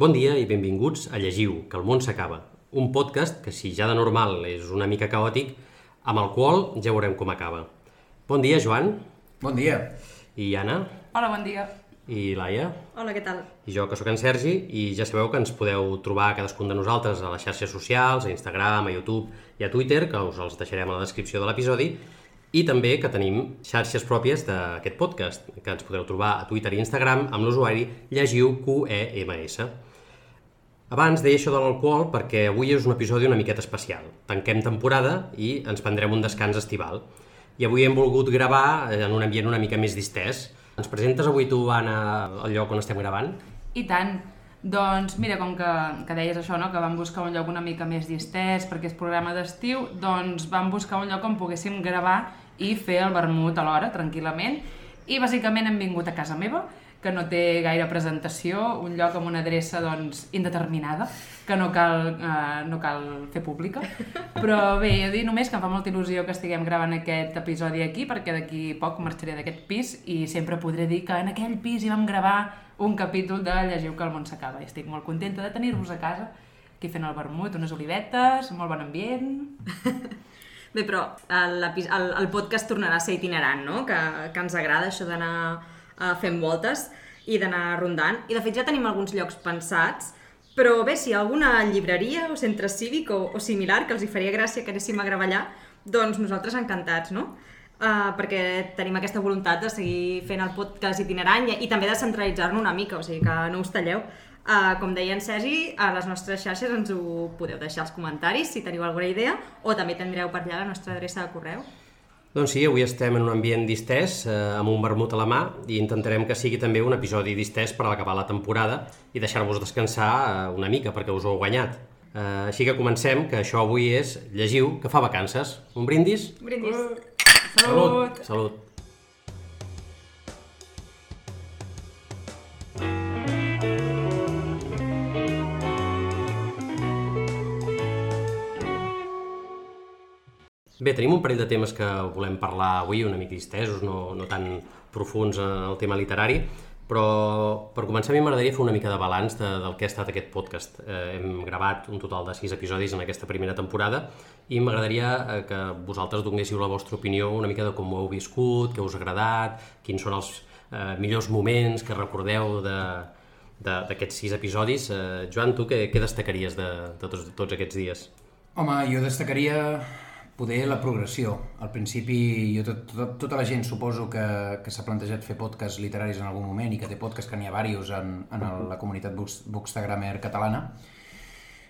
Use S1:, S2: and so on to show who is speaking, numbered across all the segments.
S1: Bon dia i benvinguts a Llegiu, que el món s'acaba. Un podcast que, si ja de normal és una mica caòtic, amb el qual ja veurem com acaba. Bon dia, Joan.
S2: Bon dia.
S1: I Anna.
S3: Hola, bon dia.
S1: I Laia.
S4: Hola, què tal?
S1: I jo, que sóc en Sergi, i ja sabeu que ens podeu trobar cadascun de nosaltres a les xarxes socials, a Instagram, a YouTube i a Twitter, que us els deixarem a la descripció de l'episodi, i també que tenim xarxes pròpies d'aquest podcast, que ens podeu trobar a Twitter i Instagram amb l'usuari llegiu QEMS. Abans deia això de l'alcohol perquè avui és un episodi una miqueta especial. Tanquem temporada i ens prendrem un descans estival. I avui hem volgut gravar en un ambient una mica més distès. Ens presentes avui tu, Anna, al lloc on estem gravant?
S3: I tant. Doncs mira, com que, que deies això, no? que vam buscar un lloc una mica més distès perquè és programa d'estiu, doncs vam buscar un lloc on poguéssim gravar i fer el vermut alhora, tranquil·lament. I bàsicament hem vingut a casa meva, que no té gaire presentació, un lloc amb una adreça doncs, indeterminada, que no cal, eh, no cal fer pública. Però bé, de dir només que em fa molta il·lusió que estiguem gravant aquest episodi aquí, perquè d'aquí poc marxaré d'aquest pis i sempre podré dir que en aquell pis hi vam gravar un capítol de Llegiu que el món s'acaba. Estic molt contenta de tenir-vos a casa, aquí fent el vermut, unes olivetes, molt bon ambient...
S4: Bé, però el, el, el podcast tornarà a ser itinerant, no? Que, que ens agrada això d'anar uh, fent voltes i d'anar rondant. I de fet ja tenim alguns llocs pensats, però bé, si hi ha alguna llibreria o centre cívic o, o similar que els hi faria gràcia que anéssim a gravar allà, doncs nosaltres encantats, no? Uh, perquè tenim aquesta voluntat de seguir fent el podcast itinerant i, i també de centralitzar-lo una mica, o sigui que no us talleu. Uh, com deia en Sergi, a les nostres xarxes ens ho podeu deixar als comentaris si teniu alguna idea o també tindreu per allà la nostra adreça de correu.
S1: Doncs sí, avui estem en un ambient distès, eh, amb un vermut a la mà, i intentarem que sigui també un episodi distès per acabar la temporada i deixar-vos descansar eh, una mica, perquè us ho heu guanyat. Eh, així que comencem, que això avui és Llegiu, que fa vacances. Un brindis?
S4: Brindis.
S3: Salut!
S1: Salut! Bé, tenim un parell de temes que volem parlar avui, una mica distesos, no, no tan profuns en el tema literari, però per començar a mi m'agradaria fer una mica de balanç de, del que ha estat aquest podcast. Eh, hem gravat un total de sis episodis en aquesta primera temporada i m'agradaria eh, que vosaltres donéssiu la vostra opinió una mica de com ho heu viscut, què us ha agradat, quins són els eh, millors moments que recordeu de, d'aquests sis episodis. Eh, Joan, tu què, què destacaries de, de tots, tots aquests dies?
S2: Home, jo destacaria poder la progressió. Al principi, jo tot, tot, tota la gent suposo que, que s'ha plantejat fer podcasts literaris en algun moment i que té podcasts que n'hi ha diversos en, en el, la comunitat Bookstagrammer catalana,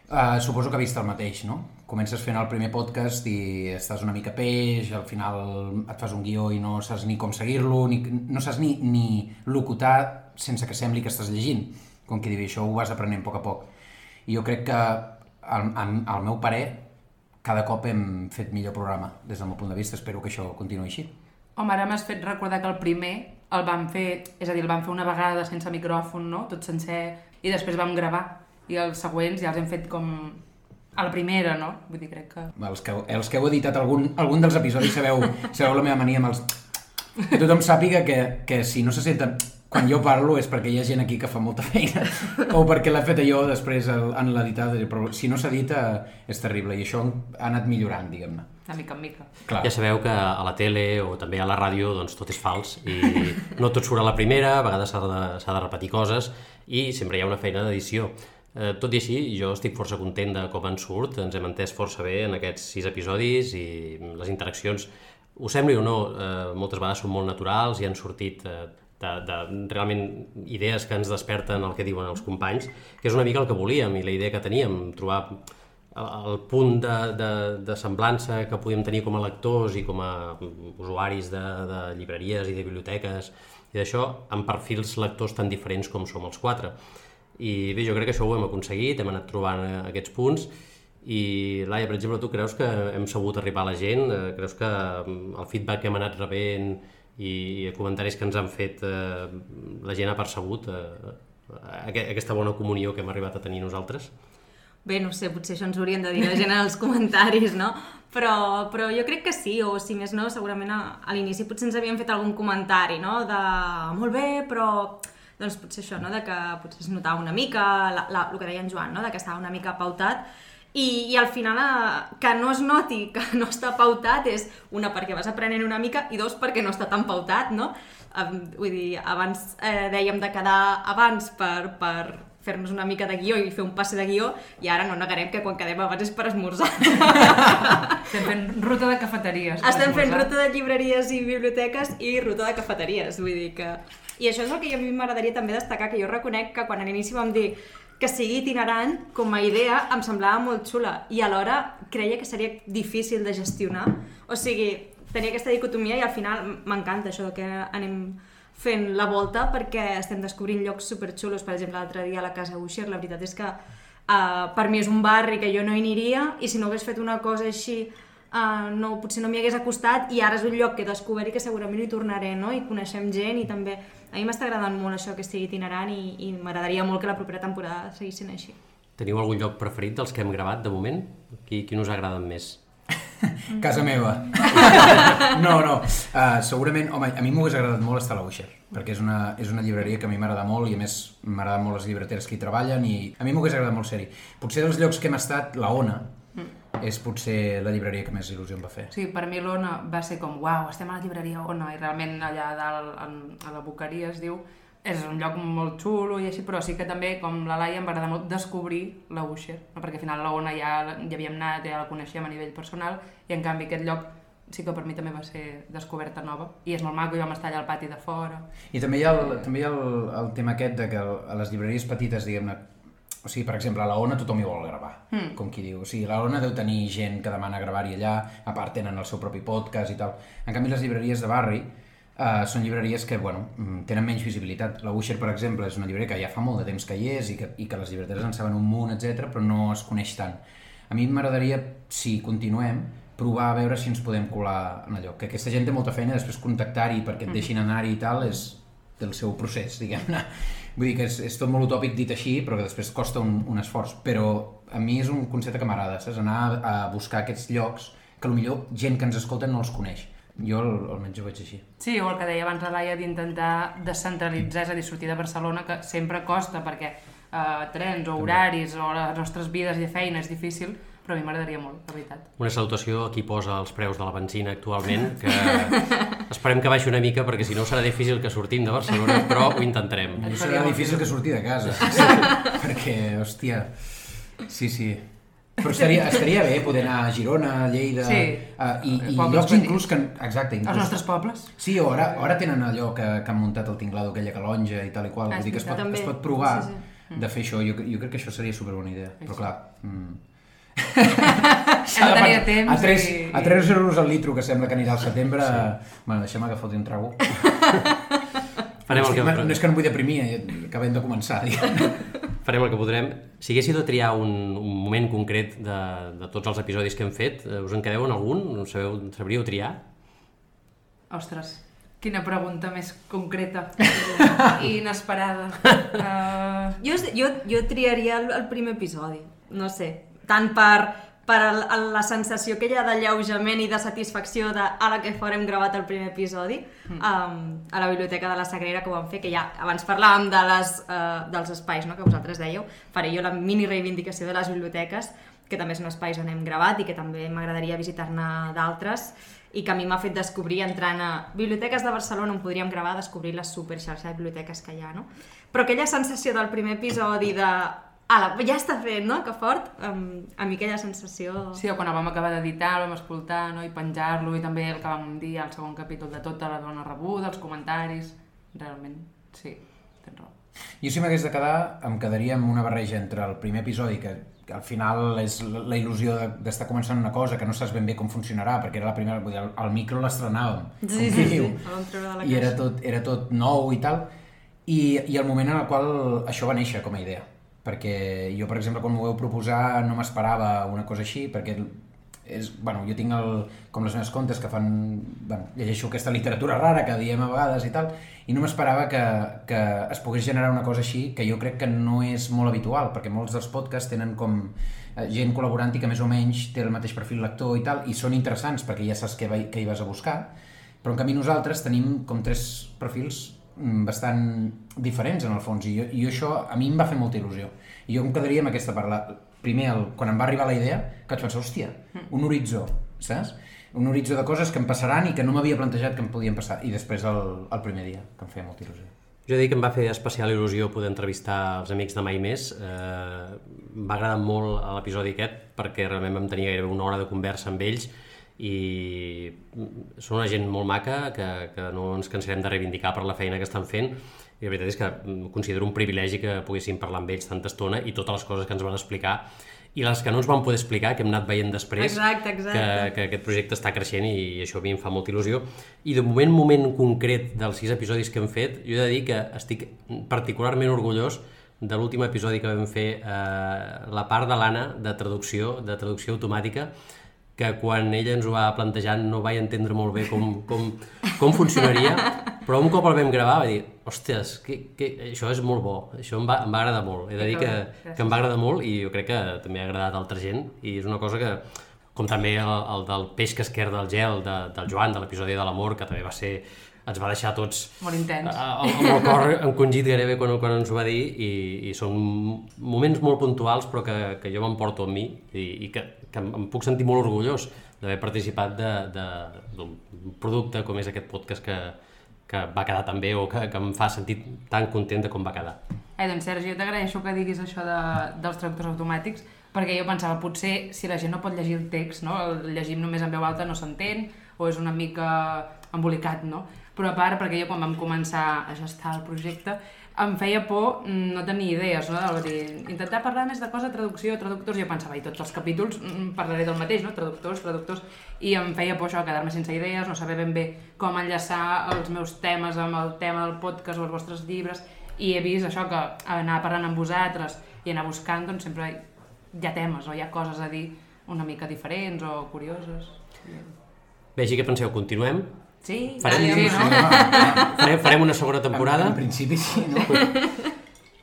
S2: uh, suposo que ha vist el mateix, no? Comences fent el primer podcast i estàs una mica peix, al final et fas un guió i no saps ni com seguir-lo, ni, no saps ni, ni locutar sense que sembli que estàs llegint. Com que diu, això ho vas aprenent a poc a poc. I jo crec que, al, al, meu parer, cada cop hem fet millor programa des del meu punt de vista, espero que això continuï així.
S3: Home, ara m'has fet recordar que el primer el vam fer, és a dir, el vam fer una vegada sense micròfon, no? tot sencer, i després vam gravar. I els següents ja els hem fet com a la primera, no? Vull dir, crec que...
S2: Els que, els que heu editat algun, algun dels episodis sabeu, sabeu la meva mania amb els... Que tothom sàpiga que, que si no se senten quan jo parlo és perquè hi ha gent aquí que fa molta feina o perquè l'he fet jo després en l'editat, però si no s'edita és terrible i això ha anat millorant, diguem-ne.
S3: De mica en mica.
S1: Clar. Ja sabeu que a la tele o també a la ràdio doncs, tot és fals i no tot surt a la primera, a vegades s'ha de, de repetir coses i sempre hi ha una feina d'edició. Eh, tot i així, jo estic força content de com en surt, ens hem entès força bé en aquests sis episodis i les interaccions, us sembli o no, eh, moltes vegades són molt naturals i han sortit eh, de, de realment idees que ens desperten el que diuen els companys, que és una mica el que volíem i la idea que teníem, trobar el punt de, de, de semblança que podíem tenir com a lectors i com a usuaris de, de llibreries i de biblioteques i d'això, amb perfils lectors tan diferents com som els quatre. I bé, jo crec que això ho hem aconseguit, hem anat trobant eh, aquests punts i Laia, per exemple, tu creus que hem sabut arribar a la gent? Eh, creus que mm, el feedback que hem anat rebent i comentaris que ens han fet eh, la gent ha percebut eh, aquesta bona comunió que hem arribat a tenir nosaltres?
S4: Bé, no sé, potser això ens haurien de dir la gent en els comentaris, no? Però, però jo crec que sí, o si més no, segurament a, a l'inici potser ens havien fet algun comentari, no? De molt bé, però doncs potser això, no? de que potser es notava una mica, la, la, el que deia en Joan, no? de que estava una mica pautat, i, i al final eh, que no es noti que no està pautat és una perquè vas aprenent una mica i dos perquè no està tan pautat, no? Um, vull dir, abans eh, dèiem de quedar abans per, per fer-nos una mica de guió i fer un passe de guió i ara no negarem que quan quedem abans és per esmorzar.
S3: Estem fent ruta de cafeteries.
S4: Estem fent ruta de llibreries i biblioteques i ruta de cafeteries, vull dir que... I això és el que a mi m'agradaria també destacar, que jo reconec que quan a l'inici vam dir que sigui itinerant, com a idea, em semblava molt xula i alhora creia que seria difícil de gestionar. O sigui, tenia aquesta dicotomia i al final m'encanta això que anem fent la volta perquè estem descobrint llocs superxulos. Per exemple, l'altre dia a la Casa Usher, la veritat és que uh, per mi és un barri que jo no hi aniria i si no hagués fet una cosa així uh, no, potser no m'hi hagués acostat i ara és un lloc que he descobert i que segurament hi tornaré, no? I coneixem gent i també... A mi m'està agradant molt això que estigui itinerant i, i m'agradaria molt que la propera temporada seguís sent així.
S1: Teniu algun lloc preferit dels que hem gravat de moment? Qui, qui us agraden més?
S2: Casa meva. no, no. Uh, segurament, home, a mi m'hagués agradat molt estar a la Usher, perquè és una, és una llibreria que a mi m'agrada molt i a més m'agraden molt les llibreteres que hi treballen i a mi m'hagués agradat molt ser-hi. Potser dels llocs que hem estat, la Ona, és potser la llibreria que més il·lusió em va fer.
S3: Sí, per mi l'Ona va ser com, uau, estem a la llibreria Ona, i realment allà dalt, en, a la Boqueria es diu, és un lloc molt xulo i així, però sí que també, com la Laia, em va agradar molt descobrir la Usher, no? perquè al final la Ona ja, ja havíem anat, ja la coneixíem a nivell personal, i en canvi aquest lloc sí que per mi també va ser descoberta nova, i és molt maco, i vam estar allà al pati de fora.
S2: I també hi ha el, també hi ha el, el tema aquest de que a les llibreries petites, diguem-ne, o sigui, per exemple, a la ONA tothom hi vol gravar, mm. com qui diu. O sigui, la ONA deu tenir gent que demana gravar-hi allà, a part tenen el seu propi podcast i tal. En canvi, les llibreries de barri uh, són llibreries que, bueno, mm, tenen menys visibilitat. La Usher, per exemple, és una llibreria que ja fa molt de temps que hi és i que, i que les llibreteres en saben un munt, etc, però no es coneix tant. A mi m'agradaria, si continuem, provar a veure si ens podem colar en allò. Que aquesta gent té molta feina, després contactar-hi perquè et deixin anar-hi i tal, és del seu procés, diguem-ne. Vull dir que és, és tot molt utòpic dit així, però que després costa un, un esforç. Però a mi és un concepte que m'agrada, saps? Anar a, buscar aquests llocs que millor gent que ens escolta no els coneix. Jo al- almenys ho veig així.
S3: Sí, o el que deia abans la Laia d'intentar descentralitzar, és a dir, sortir de Barcelona, que sempre costa perquè eh, trens o horaris o les nostres vides i de feina és difícil, però a mi m'agradaria molt, la veritat.
S1: Una salutació a qui posa els preus de la benzina actualment, que esperem que baixi una mica perquè si no serà difícil que sortim de Barcelona, però ho intentarem.
S2: I serà difícil que sortir de casa. Sí, perquè, hòstia, sí, sí. Però estaria, estaria bé poder anar a Girona, a Lleida,
S3: Sí.
S2: uh, i, i
S3: Pobles
S2: llocs inclús que... Exacte,
S3: Els
S2: inclús...
S3: nostres pobles?
S2: Sí, o ara, ara tenen allò que, que han muntat el tinglado aquella calonja i tal i qual,
S3: Ah,
S2: vull dir que es pot,
S4: també.
S2: es pot provar
S4: Sí, sí,
S2: de fer això, jo, jo crec que això seria superbona idea, però clar... Mm.
S3: De tenir temps
S2: a 3,
S3: i...
S2: a 3 euros al litro, que sembla que anirà al setembre, sí. bueno, deixem que foti un trago.
S1: Farem el que,
S2: no és que no em vull deprimir, eh, acabem de començar. diguem.
S1: farem el que podrem. Si haguéssiu de triar un, un moment concret de, de tots els episodis que hem fet, eh, us en quedeu en algun? No sabeu, sabríeu triar?
S3: Ostres, quina pregunta més concreta i inesperada. Uh,
S4: Jo, jo, jo triaria el, el primer episodi, no sé, tant per, per la sensació que hi ha d'alleujament i de satisfacció de a la que farem gravat el primer episodi
S3: Mm.
S4: um, a la Biblioteca de la Sagrera que ho vam fer, que ja abans parlàvem de les, uh, dels espais no, que vosaltres dèieu, faré jo la mini reivindicació de les biblioteques, que també són espais on hem gravat i que també m'agradaria visitar-ne d'altres i que a mi m'ha fet descobrir entrant a biblioteques de Barcelona on podríem gravar, descobrir la superxarxa de biblioteques que hi ha, no? Però aquella sensació del primer episodi de ala, ja està fet, no? Que fort, um, a mi aquella sensació...
S3: sí, o quan el vam acabar d'editar, el vam escoltar no? i penjar-lo, i també el que vam dir al segon capítol de tota la dona rebuda, els comentaris... Realment, sí, tens raó.
S2: Jo si m'hagués de quedar, em quedaria amb una barreja entre el primer episodi, que, que al final és la il·lusió de- d'estar començant una cosa que no saps ben bé com funcionarà, perquè era la primera, vull dir, el, el micro l'estrenàvem, com
S4: Sí,
S2: qui
S4: sí, sí,
S2: diu.
S4: la
S2: I era tot, era tot nou i tal, i, i el moment en el qual això va néixer com a idea. Perquè jo, per exemple, quan m'ho vau proposar no m'esperava una cosa així, perquè és, bueno, jo tinc el, com les meves contes que fan, bueno, llegeixo aquesta literatura rara que diem a vegades i tal, i no m'esperava que, que es pogués generar una cosa així, que jo crec que no és molt habitual, perquè molts dels podcasts tenen com eh, gent col·laborant i que més o menys té el mateix perfil lector i tal, i són interessants perquè ja saps què, va, què hi vas a buscar, però en canvi nosaltres tenim com tres perfils bastant diferents en el fons i, jo, i això a mi em va fer molta il·lusió. I jo em quedaria amb aquesta part. La, primer, el, quan em va arribar la idea que vaig pensar, hòstia, un horitzó saps? un horitzó de coses que em passaran i que no m'havia plantejat que em podien passar. I després el, el primer dia, que em feia molta il·lusió.
S1: Jo dir que em va fer especial il·lusió poder entrevistar els amics de Mai Més. Eh, va agradar molt l'episodi aquest perquè realment vam tenir gairebé una hora de conversa amb ells i són una gent molt maca que, que no ens cansarem de reivindicar per la feina que estan fent i la veritat és que considero un privilegi que poguéssim parlar amb ells tanta estona i totes les coses que ens van explicar i les que no ens van poder explicar, que hem anat veient després,
S4: Exacte, exacte.
S1: Que, que aquest projecte està creixent i això a mi em fa molta il·lusió. I de moment, moment concret dels sis episodis que hem fet, jo he de dir que estic particularment orgullós de l'últim episodi que vam fer, eh, la part de l'Anna de traducció, de traducció automàtica, que quan ella ens ho va plantejar no vaig entendre molt bé com, com, com funcionaria, però un cop el vam gravar va dir, ostres, que, que, això és molt bo, això em va, em va agradar molt. He de dir que, que em va agradar molt i jo crec que també ha agradat a altra gent i és una cosa que, com també el, el del peix que esquerda del gel de, del Joan, de l'episodi de l'amor, que també va ser ens va deixar tots
S3: Molt intens.
S1: a- amb el cor encongit gairebé quan, quan ens ho va dir i, i són moments molt puntuals però que, que jo m'emporto amb mi i, i que, que em, puc sentir molt orgullós d'haver participat d'un producte com és aquest podcast que, que va quedar tan bé o que, que em fa sentir tan content de com va quedar.
S3: Eh, doncs Sergi, jo t'agraeixo que diguis això de, dels traductors automàtics, perquè jo pensava, potser si la gent no pot llegir el text, no? el llegim només en veu alta no s'entén, o és una mica embolicat, no? Però a part, perquè jo quan vam començar a gestar el projecte, em feia por no tenir idees, no? De dir, intentar parlar més de cosa, traducció, traductors, jo pensava, i tots els capítols mm, parlaré del mateix, no? Traductors, traductors, i em feia por això, quedar-me sense idees, no saber ben bé com enllaçar els meus temes amb el tema del podcast o els vostres llibres, i he vist això que anar parlant amb vosaltres i anar buscant, doncs sempre hi ha temes o hi ha coses a dir una mica diferents o curioses.
S1: Bé, així que penseu, continuem?
S3: Sí,
S1: Farem-
S3: sí, no?
S1: Farem, farem una segona
S2: En,
S1: temporada?
S2: en principi sí, no?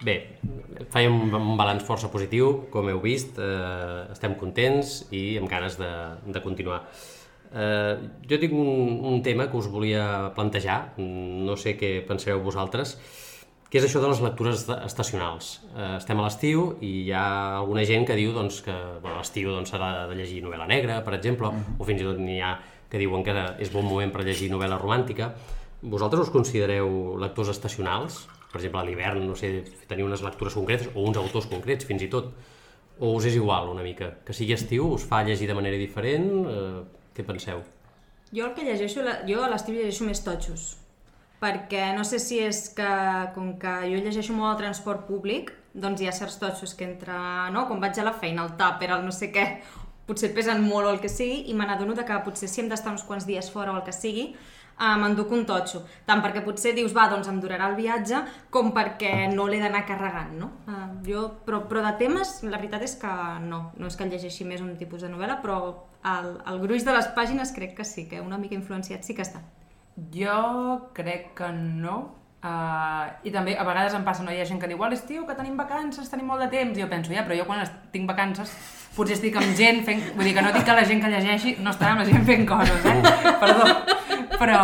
S1: Bé, fèiem un, un balanç força positiu, com heu vist, eh, estem contents i amb ganes de, de continuar. Eh, jo tinc un, un tema que us volia plantejar, no sé què penseu vosaltres, que és això de les lectures esta- estacionals. Eh, estem a l'estiu i hi ha alguna gent que diu doncs, que bueno, a l'estiu doncs, s'ha de llegir novel·la negra, per exemple, o fins i tot n'hi ha que diuen que és bon moment per llegir novel·la romàntica. Vosaltres us considereu lectors estacionals? Per exemple, a l'hivern, no sé, teniu unes lectures concretes o uns autors concrets, fins i tot. O us és igual una mica? Que sigui estiu, us fa llegir de manera diferent? Eh, què penseu?
S4: Jo el que llegeixo, jo a l'estiu llegeixo més totxos, perquè no sé si és que, com que jo llegeixo molt al transport públic, doncs hi ha certs totxos que entre, no? quan vaig a la feina, al tàper, al no sé què, potser pesen molt o el que sigui, i me n'adono que potser si hem d'estar uns quants dies fora o el que sigui, uh, m'enduc un totxo. Tant perquè potser dius, va, doncs em durarà el viatge, com perquè no l'he d'anar carregant, no? Uh, jo, però, però de temes, la veritat és que no. No és que llegeixi més un tipus de novel·la, però el, el gruix de les pàgines crec que sí, que una mica influenciat sí que està.
S3: Jo crec que no. Uh, I també a vegades em passa, no? Hi ha gent que diu, a l'estiu, que tenim vacances, tenim molt de temps. I jo penso, ja, però jo quan tinc vacances potser estic amb gent fent... Vull dir que no dic que la gent que llegeixi no estarà amb la gent fent coses, eh? Perdó. Però,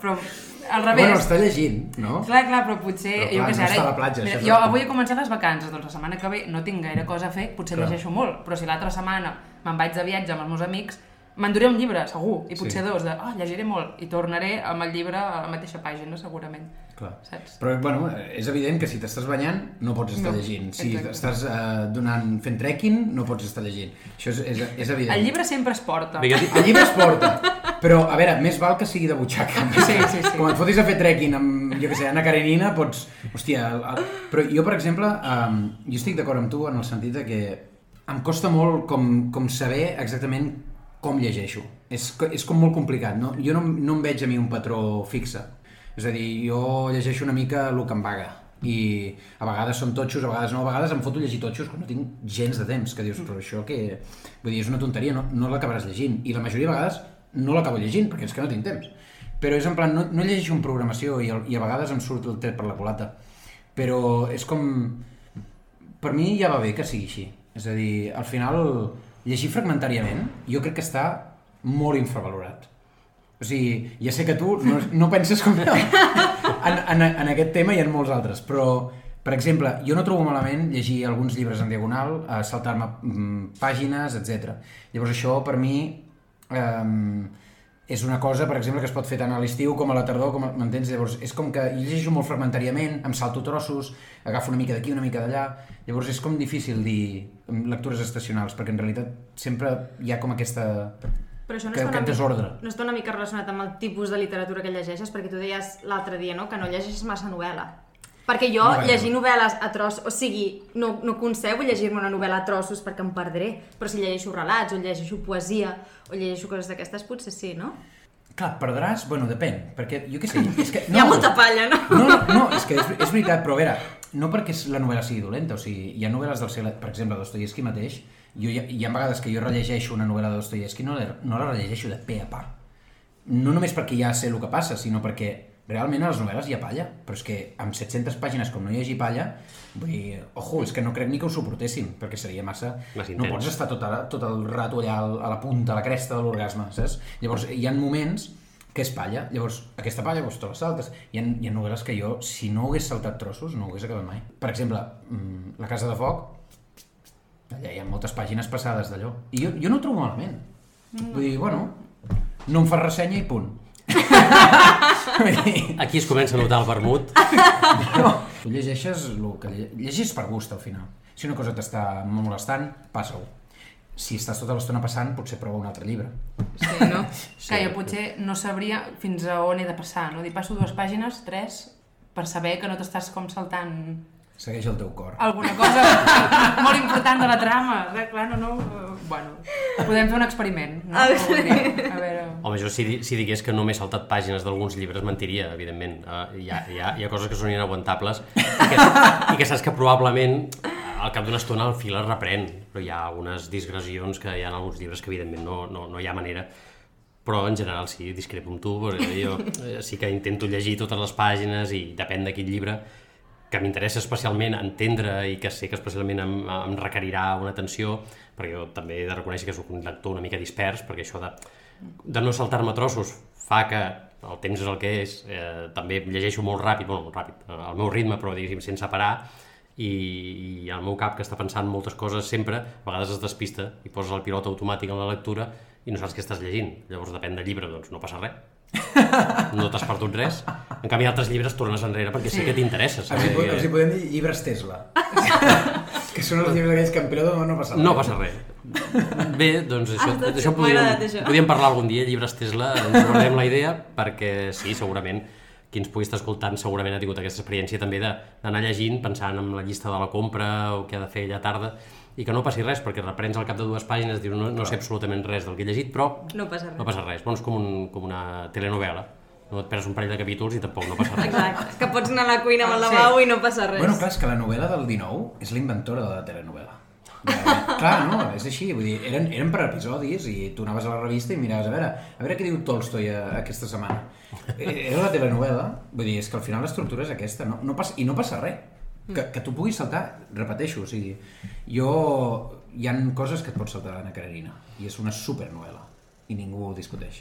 S3: però al revés.
S2: Bueno, està llegint, no?
S3: Clar, clar, però potser...
S2: Però,
S3: jo
S2: clar,
S3: què sé,
S2: no
S3: ara...
S2: està a la platja,
S3: mira, jo avui he començat les vacances, doncs la setmana que ve no tinc gaire cosa a fer, potser
S2: Clar.
S3: llegeixo molt, però si l'altra setmana me'n vaig de viatge amb els meus amics, m'enduré un llibre, segur, i potser
S2: Sí.
S3: dos, de, oh, llegiré molt, i tornaré amb el llibre a la mateixa pàgina, segurament.
S2: Clar.
S3: Saps?
S2: Però, bueno, és evident que si t'estàs banyant no pots estar
S3: No,
S2: llegint. Si
S3: exacte.
S2: estàs uh, donant, fent trekking no pots estar llegint. Això és, és, és evident.
S3: El llibre sempre es porta.
S1: Bé, jo dic,
S2: El llibre es porta, però, a veure, més val que sigui de butxaca.
S3: Sí, sí, sí.
S2: Com et fotis a fer trekking amb, jo què sé, Anna Karenina, pots... Hòstia, el, el... però jo, per exemple, um, jo estic d'acord amb tu en el sentit de que em costa molt com, com saber exactament com llegeixo. És, és com molt complicat, no? Jo no, no em veig a mi un patró fixe. És a dir, jo llegeixo una mica el que em vaga i a vegades són totxos, a vegades no, a vegades em foto llegir totxos quan no tinc gens de temps, que dius, però això que... Vull dir, és una tonteria, no, no l'acabaràs llegint. I la majoria de vegades no l'acabo llegint, perquè és que no tinc temps. Però és en plan, no, no llegeixo en programació i, i a vegades em surt el tret per la culata. Però és com... Per mi ja va bé que sigui així. És a dir, al final, llegir fragmentàriament jo crec que està molt infravalorat. O sigui, ja sé que tu no, no penses com jo en, en, en aquest tema i en molts altres, però, per exemple, jo no trobo malament llegir alguns llibres en diagonal, eh, saltar-me mm, pàgines, etc. Llavors això, per mi, eh, és una cosa, per exemple, que es pot fer tant a l'estiu com a la tardor, com a- m'entens? Llavors, és com que llegeixo molt fragmentàriament, em salto trossos, agafo una mica d'aquí, una mica d'allà, llavors és com difícil dir lectures estacionals, perquè en realitat sempre hi ha com aquesta...
S4: Però això no
S2: Que-
S4: està, una
S2: aquest desordre.
S4: no està una mica relacionat amb el tipus de literatura que llegeixes, perquè tu deies l'altre dia no? que no llegeixes massa novel·la. Perquè jo,
S2: Novel·la.
S4: llegir novel·les a trossos, o sigui, no, no concebo llegir-me una novel·la a trossos perquè em perdré, però si llegeixo relats, o llegeixo poesia, o llegeixo coses d'aquestes, potser sí, no?
S2: Clar, perdràs? Bueno, depèn, perquè jo què sé, és que...
S4: Hi ha molta palla, no?
S2: No, no, no és que és, és veritat, però a veure, no perquè la novel·la sigui dolenta, o sigui, hi ha novel·les del segle... Per exemple, Dostoyevsky mateix, jo, hi, ha, hi ha vegades que jo rellegeixo una novel·la de Dostoyevsky no, la- no la rellegeixo de pe a pa. No només perquè ja sé el que passa, sinó perquè realment a les novel·les hi ha palla, però és que amb 700 pàgines com no hi hagi palla, vull dir, ojo, és que no crec ni que ho suportéssim, perquè seria massa...
S1: Massa
S2: no pots estar tot, a, tot el rato allà al- a la punta, a la cresta de l'orgasme, saps? Llavors, hi ha moments que és palla, llavors aquesta palla doncs, te la saltes. Hi ha, hi ha novel·les que jo, si no hagués saltat trossos, no ho hagués acabat mai. Per exemple, mm, La Casa de Foc, allà hi ha moltes pàgines passades d'allò. I jo, jo no ho trobo malament. Vull dir, bueno, no em fa ressenya i punt.
S1: Aquí es comença a notar el vermut.
S2: no. Tu llegeixes el que lle- llegeixes per gust al final. Si una cosa t'està molestant, passa-ho. Si estàs tota l'estona passant, potser prova un altre llibre.
S3: Sí, no? que jo potser no sabria fins a on he de passar, no? Dir, passo dues pàgines, tres, per saber que no t'estàs com saltant
S2: Segueix el teu cor.
S3: alguna cosa molt important de la trama. Clar, no, no... eh, Bueno, podem fer un experiment, no? Vull dir, A veure...
S1: Home, jo si, si digués que no m'he saltat pàgines d'alguns llibres mentiria, evidentment. Uh, hi, ha, hi, ha, hi ha coses que són inaguantables i que, i que saps que probablement al cap d'una estona el fil es reprèn, però hi ha algunes digressions que hi ha en alguns llibres que evidentment no, no, no hi ha manera però en general sí, discrepo amb tu, perquè jo eh, sí que intento llegir totes les pàgines i depèn de quin llibre que m'interessa especialment entendre i que sé que especialment em, em requerirà una atenció, perquè jo també he de reconèixer que sóc un lector una mica dispers, perquè això de, de no saltar-me trossos fa que el temps és el que és, eh, també llegeixo molt ràpid, bueno, molt ràpid, eh, al meu ritme, però diguéssim sense parar, i, i el meu cap que està pensant moltes coses sempre, a vegades es despista i poses el pilot automàtic en la lectura i no saps què estàs llegint. Llavors depèn del llibre, doncs no passa res. No t'has perdut res. En canvi, altres llibres tornes enrere perquè sí, que t'interessa.
S2: Els hi, els hi podem dir llibres Tesla. que són els llibres aquells que en periodo no passa res.
S1: No passa res. Bé, doncs això,
S4: Ah, doncs
S1: això podríem,
S4: agradat, això.
S1: podríem parlar algun dia, llibres Tesla, ens guardem la idea, perquè sí, segurament, qui ens pugui estar escoltant segurament ha tingut aquesta experiència també de- d'anar llegint, pensant en la llista de la compra o què ha de fer allà tarda, i que no passi res, perquè reprens al cap de dues pàgines, dius, no, no sé absolutament res del que he llegit, però
S4: No passa res.
S1: no passa res. Bueno, és com, un, com una telenovela. No et perds un parell de capítols i tampoc no passa res.
S4: Exacte, que pots anar a la cuina amb el
S3: Ah, sí.
S4: lavabo i no passa res.
S2: Bueno, clar, és que la novel·la del 19 és la inventora de la telenovela. Ja, clar, no, és així, vull dir, eren, eren per episodis i tu anaves a la revista i miraves a veure, a veure què diu Tolstoi a, aquesta setmana. Eh, Era la telenovela, vull dir, és que al final l'estructura és aquesta, no, no passa, i no passa res. Que, que tu puguis saltar, repeteixo, o sigui, jo... Hi han coses que et pots saltar d'Anna Karenina, i és una supernovel·la, i ningú ho discuteix.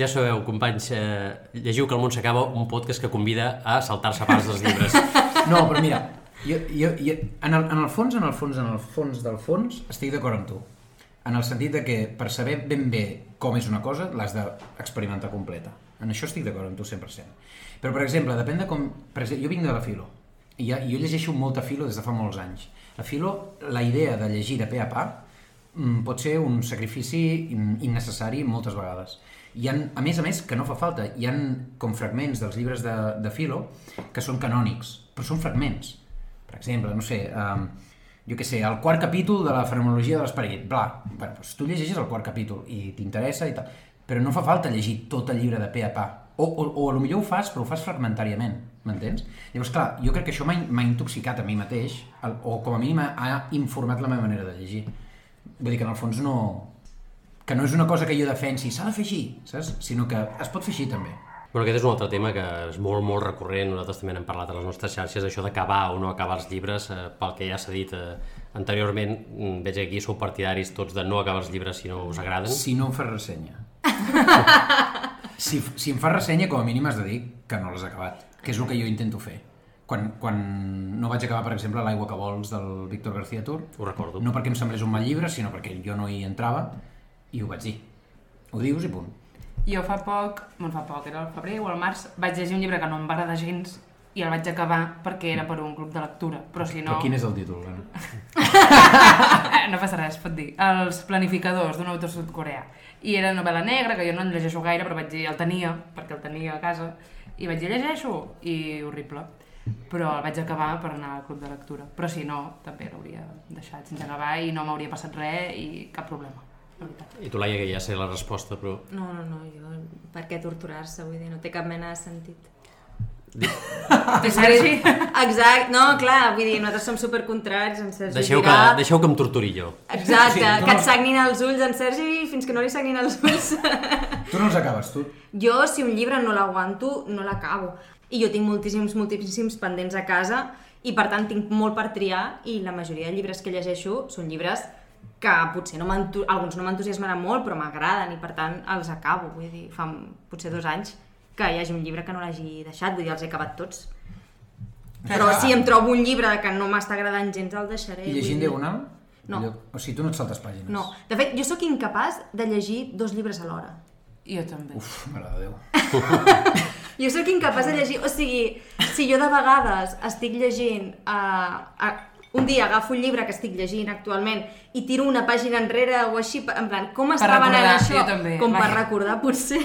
S1: Ja sabeu, companys, eh, llegiu que el món s'acaba, un podcast que convida a saltar-se parts dels llibres.
S2: No, però mira, jo, jo, jo, en, el, en el fons, en el fons, en el fons del fons, estic d'acord amb tu. En el sentit de que per saber ben bé com és una cosa, l'has d'experimentar completa. En això estic d'acord amb tu 100%. Però, per exemple, depèn de com... Per exemple, jo vinc de la filo, i jo llegeixo molta filo des de fa molts anys. La filo, la idea de llegir de pe a pa, mm, pot ser un sacrifici in- innecessari moltes vegades. Hi ha, a més a més, que no fa falta, hi han com fragments dels llibres de, de Filo que són canònics, però són fragments. Per exemple, no sé, um, jo què sé, el quart capítol de la fenomenologia de l'esperit, bla, bueno, doncs tu llegeixes el quart capítol i t'interessa i tal, però no fa falta llegir tot el llibre de pe a pa. O, o, o a millor ho fas, però ho fas fragmentàriament, m'entens? Llavors, clar, jo crec que això m'ha intoxicat a mi mateix, el, o com a m'ha ha informat la meva manera de llegir. Vull dir que en el fons no... Que no és una cosa que jo defensi, s'ha de fer així, saps? Sinó que es pot fer així també.
S1: Bueno, aquest és un altre tema que és molt, molt recurrent, nosaltres també n'hem parlat a les nostres xarxes, això d'acabar o no acabar els llibres, eh, pel que ja s'ha dit eh, anteriorment, mm, veig que aquí sou partidaris tots de no acabar els llibres si no us agraden.
S2: Si no em fas ressenya. si, si em fas ressenya, com a mínim has de dir que no l'has acabat, que és el que jo intento fer. Quan, quan no vaig acabar, per exemple, L'aigua que vols del Víctor García Tur,
S1: Ho recordo.
S2: no perquè em semblés un mal llibre, sinó perquè jo no hi entrava i ho vaig dir. Ho dius i punt.
S3: Jo fa poc, bueno, fa poc, era el febrer o el març, vaig llegir un llibre que no em va agradar gens i el vaig acabar perquè era per un club de lectura, però si no...
S2: Però quin és el títol, Lena?
S3: No passa res, pot dir. Els planificadors d'un autor sud-coreà. I era novel·la negra, que jo no en llegeixo gaire, però vaig dir, el tenia, perquè el tenia a casa, i vaig dir, llegeixo, i horrible. Però el vaig acabar per anar al club de lectura. Però si no, també l'hauria deixat sense acabar i no m'hauria passat res i cap problema, la veritat.
S1: I tu, Laia, que ja sé la resposta, però...
S4: No, no, no, jo... Per què torturar-se? Vull dir, no té cap mena de sentit.
S3: Sergi?
S4: Exacte, no, clar, vull dir, nosaltres som supercontraris, en Sergi
S1: Deixeu que,
S4: dirà...
S1: deixeu que em torturi jo.
S4: Exacte,
S2: Sí, tu
S4: que
S2: no-
S4: et sagnin els ulls en Sergi fins que no li sagnin els ulls.
S2: Tu no els acabes, tu?
S4: jo, si un llibre no l'aguanto, no l'acabo. I jo tinc moltíssims, moltíssims pendents a casa i per tant tinc molt per triar i la majoria de llibres que llegeixo són llibres que potser no alguns no m'entusiasmaran molt però m'agraden i per tant els acabo. Vull dir, fa potser dos anys que hi hagi un llibre que no l'hagi deixat, vull dir, els he acabat tots. Però si em trobo un llibre que no m'està agradant gens, el deixaré.
S2: I llegint
S4: dir.
S2: diagonal?
S4: No.
S2: O sigui, tu no et saltes pàgines?
S4: No, de fet, jo sóc incapaç de llegir dos llibres alhora.
S3: Jo també.
S2: Uf, mare de Déu.
S4: Jo sóc incapaç de llegir, o sigui, si jo de vegades estic llegint, uh, uh, un dia agafo un llibre que estic llegint actualment i tiro una pàgina enrere o així, en plan, com estava anant això?
S3: jo també,
S4: com per recordar, potser.